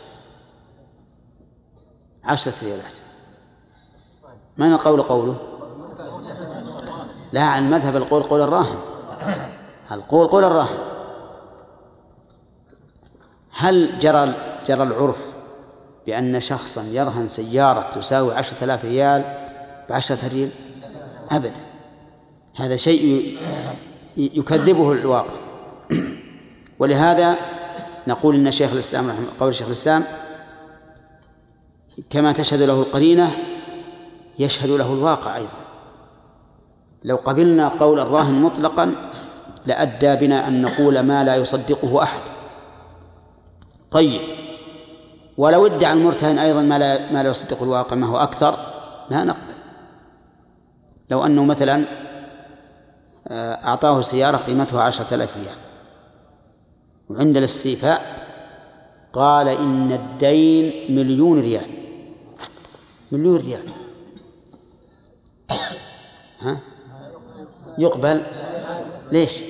عشرة ريالات. من القول قوله؟ لا عن مذهب القول قول الراهن. القول قول الراهن. هل جرى جرى العرف بأن شخصا يرهن سيارة تساوي عشرة آلاف ريال بعشرة ريال؟ أبدا. هذا شيء يكذبه الواقع. ولهذا نقول إن شيخ الإسلام رحمه قول شيخ الإسلام كما تشهد له القرينة يشهد له الواقع أيضا. لو قبلنا قول الراهن مطلقا لأدى بنا أن نقول ما لا يصدقه أحد. طيب. ولو ادعى المرتهن أيضا ما لا ما لا يصدق الواقع ما هو أكثر ما نقبل. لو أنه مثلا آه، أعطاه سيارة قيمتها عشرة آلاف ريال. وعند الاستيفاء قال إن الدين مليون ريال. مليون ريال. ها؟ يقبل؟ ليش؟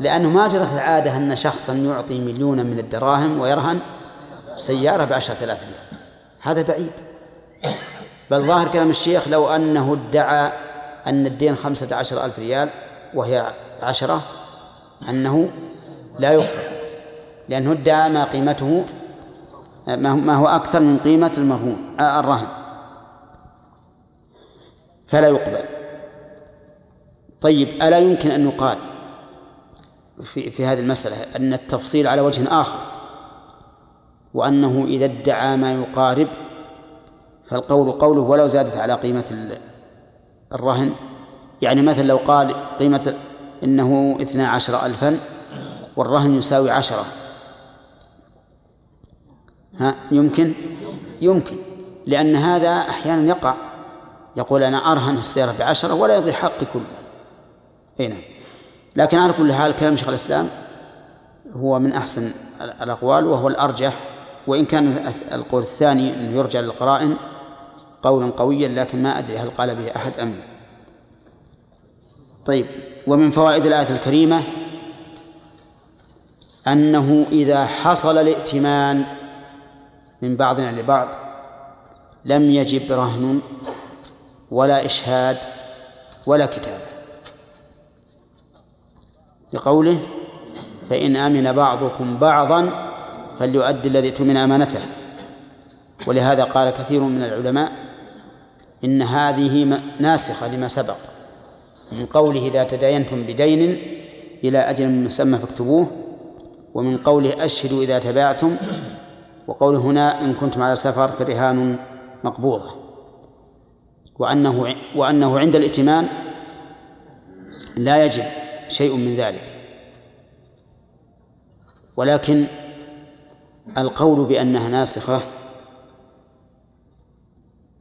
لأنه ما جرت العادة أن شخصا يعطي مليونا من الدراهم ويرهن سيارة بعشرة آلاف ريال. هذا بعيد. بل ظاهر كلام الشيخ لو أنه ادعى أن الدين خمسة عشر ألف ريال وهي عشرة أنه لا يقبل. لأنه ادعى ما قيمته ما هو أكثر من قيمة المرهون آه، الرهن. فلا يقبل. طيب ألا يمكن أن يقال في, في هذه المسألة أن التفصيل على وجه آخر وأنه إذا ادعى ما يقارب فالقول قوله ولو زادت على قيمة الرهن. يعني مثلا لو قال قيمة إنه اثنا عشر ألفا والرهن يساوي عشرة. ها يمكن؟ يمكن. لأن هذا أحيانا يقع. يقول أنا أرهن السيارة بعشرة ولا يضيع حقي كله. أي نعم. لكن على كل حال كلام شيخ الإسلام هو من أحسن الأقوال وهو الأرجح وإن كان القول الثاني أنه يرجع للقرائن قولا قويا لكن ما أدري هل قال به أحد أم لا. طيب ومن فوائد الآية الكريمة أنه إذا حصل الائتمان من بعضنا لبعض لم يجب رهن ولا إشهاد ولا كتابة. لقوله فإن أمن بعضكم بعضا فليؤدي الذي اؤتمن أمانته. ولهذا قال كثير من العلماء إن هذه ناسخة لما سبق من قوله إذا تداينتم بدين إلى أجل مسمى فاكتبوه ومن قوله أشهدوا إذا تبعتم وقوله هنا إن كنتم على سفر فرهان مقبوضة. وأنه وأنه عند الائتمان لا يجب شيء من ذلك. ولكن القول بأنها ناسخة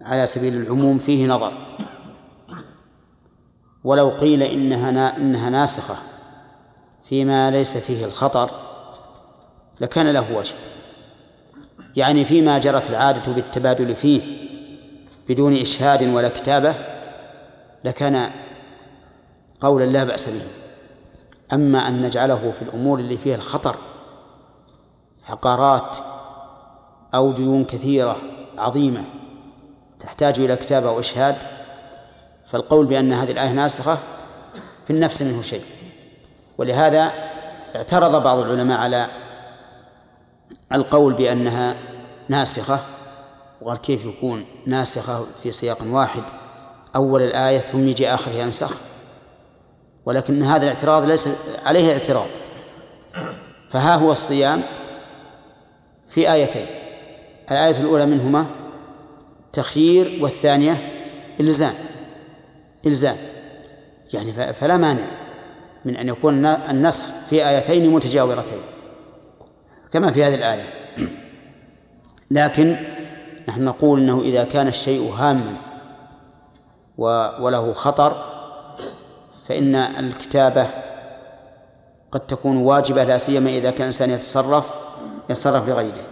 على سبيل العموم فيه نظر. ولو قيل إنها إنها ناسخة فيما ليس فيه الخطر لكان له وجه. يعني فيما جرت العادة بالتبادل فيه بدون إشهاد ولا كتابة لكان قولا لا بأس به. أما أن نجعله في الأمور اللي فيها الخطر عقارات أو ديون كثيرة عظيمة تحتاج إلى كتابة وإشهاد فالقول بأن هذه الآية ناسخة في النفس منه شيء. ولهذا اعترض بعض العلماء على القول بأنها ناسخة وقال كيف يكون ناسخة في سياق واحد؟ أول الآية ثم يجي آخرها ينسخ. ولكن هذا الاعتراض ليس عليه اعتراض. فها هو الصيام في آيتين. الآية الأولى منهما تخيير والثانية إلزام. إلزام. يعني فلا مانع من أن يكون النسخ في آيتين متجاورتين كما في هذه الآية. لكن نحن نقول أنه إذا كان الشيء هاما وله خطر فإن الكتابة قد تكون واجبة لا سيما إذا كان الإنسان يتصرف يتصرف لغيره.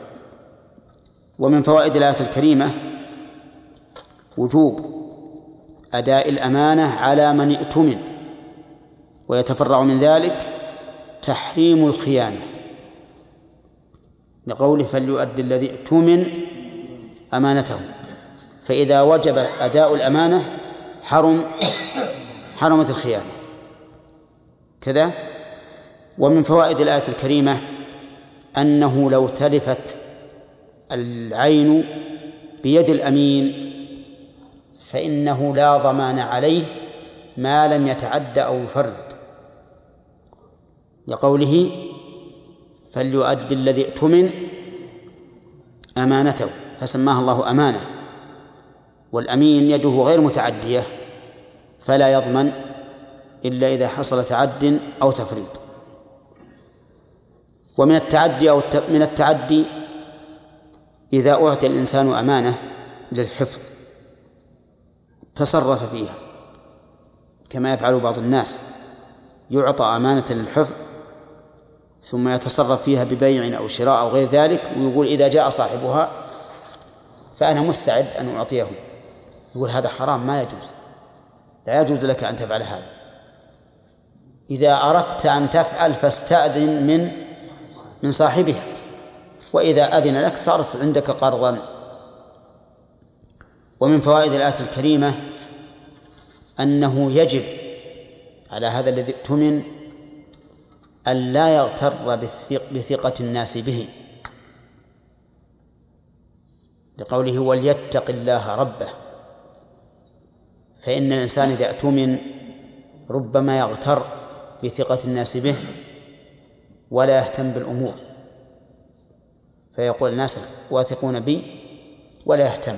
ومن فوائد الآية الكريمة وجوب أداء الأمانة على من ائتمن ويتفرع من ذلك تحريم الخيانة. لقوله فليؤدي الذي ائتمن أمانته. فإذا وجب أداء الأمانة حرم حرمت الخيانة. كذا. ومن فوائد الآية الكريمة أنه لو تلفت العين بيد الأمين فإنه لا ضمان عليه ما لم يتعد أو يفرد لقوله فليؤدي الذي ائتمن أمانته فسماها الله أمانة. والأمين يده غير متعدية. فلا يضمن إلا إذا حصل تعد أو تفريط. ومن التعدي أو من التعدي إذا أعطي الإنسان أمانة للحفظ تصرف فيها. كما يفعل بعض الناس يعطى أمانة للحفظ ثم يتصرف فيها ببيع أو شراء أو غير ذلك ويقول إذا جاء صاحبها فأنا مستعد أن أعطيه. يقول هذا حرام ما يجوز. لا يجوز لك أن تفعل هذا. إذا أردت أن تفعل فاستأذن من من صاحبها. وإذا أذن لك صارت عندك قرضا. ومن فوائد الآية الكريمة أنه يجب على هذا الذي اؤتمن أن لا يغتر بثقة الناس به. لقوله وليتق الله ربه فإن الإنسان إذا اؤتمن ربما يغتر بثقة الناس به ولا يهتم بالأمور. فيقول الناس واثقون بي ولا يهتم.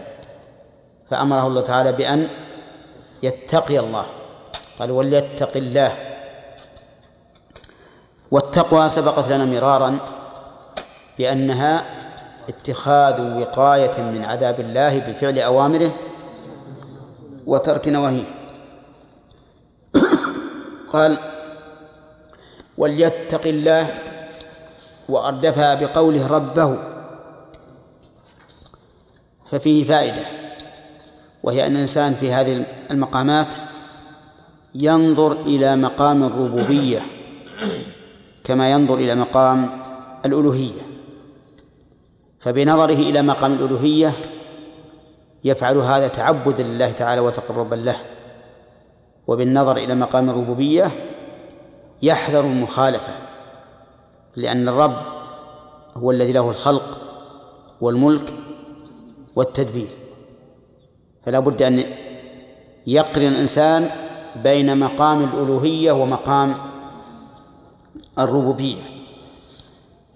فأمره الله تعالى بأن يتقي الله. قال وليتق الله والتقوى سبقت لنا مرارا بأنها اتخاذ وقاية من عذاب الله بفعل أوامره وترك نواهيه. قال وليتق الله وأردفها بقوله ربه ففيه فائدة وهي أن الإنسان في هذه المقامات ينظر إلى مقام الربوبية كما ينظر إلى مقام الألوهية فبنظره إلى مقام الألوهية يفعل هذا تعبدا لله تعالى وتقربا له. وبالنظر إلى مقام الربوبية يحذر المخالفة لأن الرب هو الذي له الخلق والملك والتدبير. فلا بد أن يقرن الإنسان بين مقام الألوهية ومقام الربوبية.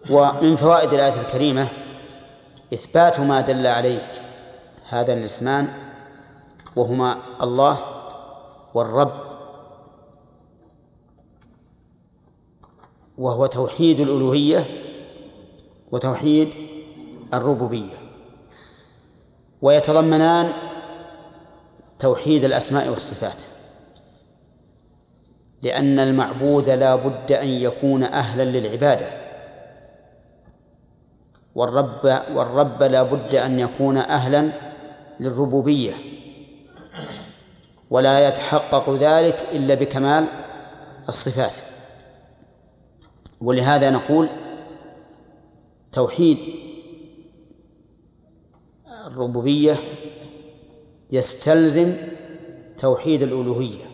ومن فوائد الآية الكريمة إثبات ما دل عليه هذا الاسمان وهما الله والرب وهو توحيد الألوهية وتوحيد الربوبية. ويتضمنان توحيد الأسماء والصفات لأن المعبود لا بد أن يكون أهلا للعبادة والرب والرب لا بد أن يكون أهلا للربوبية. ولا يتحقق ذلك إلا بكمال الصفات. ولهذا نقول توحيد الربوبية يستلزم توحيد الألوهية.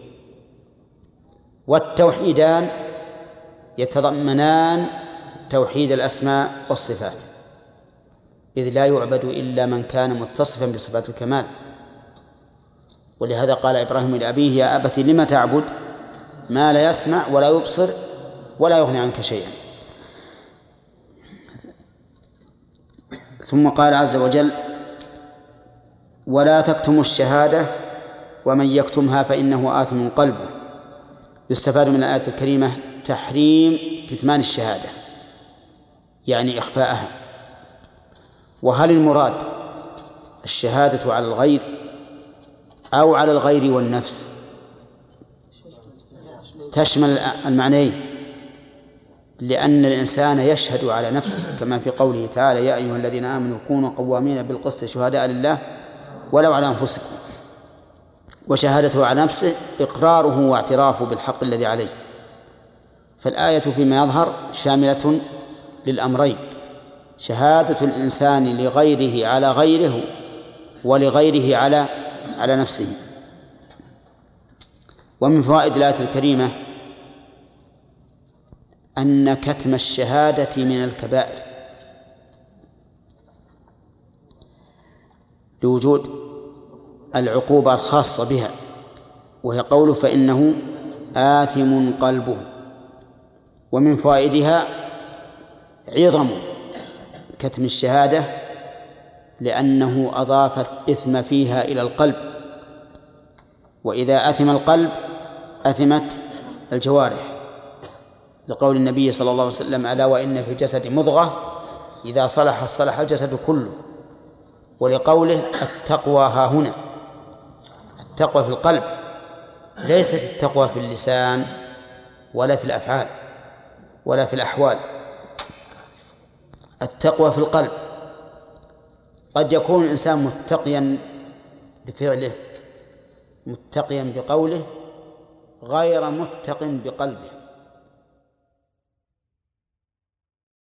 والتوحيدان يتضمنان توحيد الأسماء والصفات. إذ لا يعبد إلا من كان متصفا بصفات الكمال. ولهذا قال إبراهيم لأبيه يا أبت لم تعبد؟ ما لا يسمع ولا يبصر ولا يغني عنك شيئا. ثم قال عز وجل ولا تكتموا الشهادة ومن يكتمها فإنه آثم قلبه. يستفاد من الآية الكريمة تحريم كتمان الشهادة يعني إخفاءها. وهل المراد الشهادة على الغير أو على الغير والنفس؟ تشمل المعنيين. لأن الإنسان يشهد على نفسه كما في قوله تعالى يا أيها الذين آمنوا كونوا قوامين بالقسط شهداء لله ولو على أنفسكم. وشهادته على نفسه إقراره واعترافه بالحق الذي عليه. فالآية فيما يظهر شاملة للأمرين. شهادة الإنسان لغيره على غيره ولغيره على على نفسه. ومن فوائد الآية الكريمة أن كتم الشهادة من الكبائر. لوجود العقوبة الخاصة بها وهي قوله فإنه آثم قلبه. ومن فوائدها عظم كتم الشهادة لأنه أضاف الإثم فيها إلى القلب. وإذا أثم القلب أثمت الجوارح. لقول النبي صلى الله عليه وسلم ألا وإن في الجسد مضغة إذا صلح صلح الجسد كله. ولقوله التقوى ها هنا. التقوى في القلب ليست التقوى في اللسان ولا في الأفعال ولا في الأحوال. التقوى في القلب. قد يكون الإنسان متقيا بفعله متقيا بقوله غير متق بقلبه.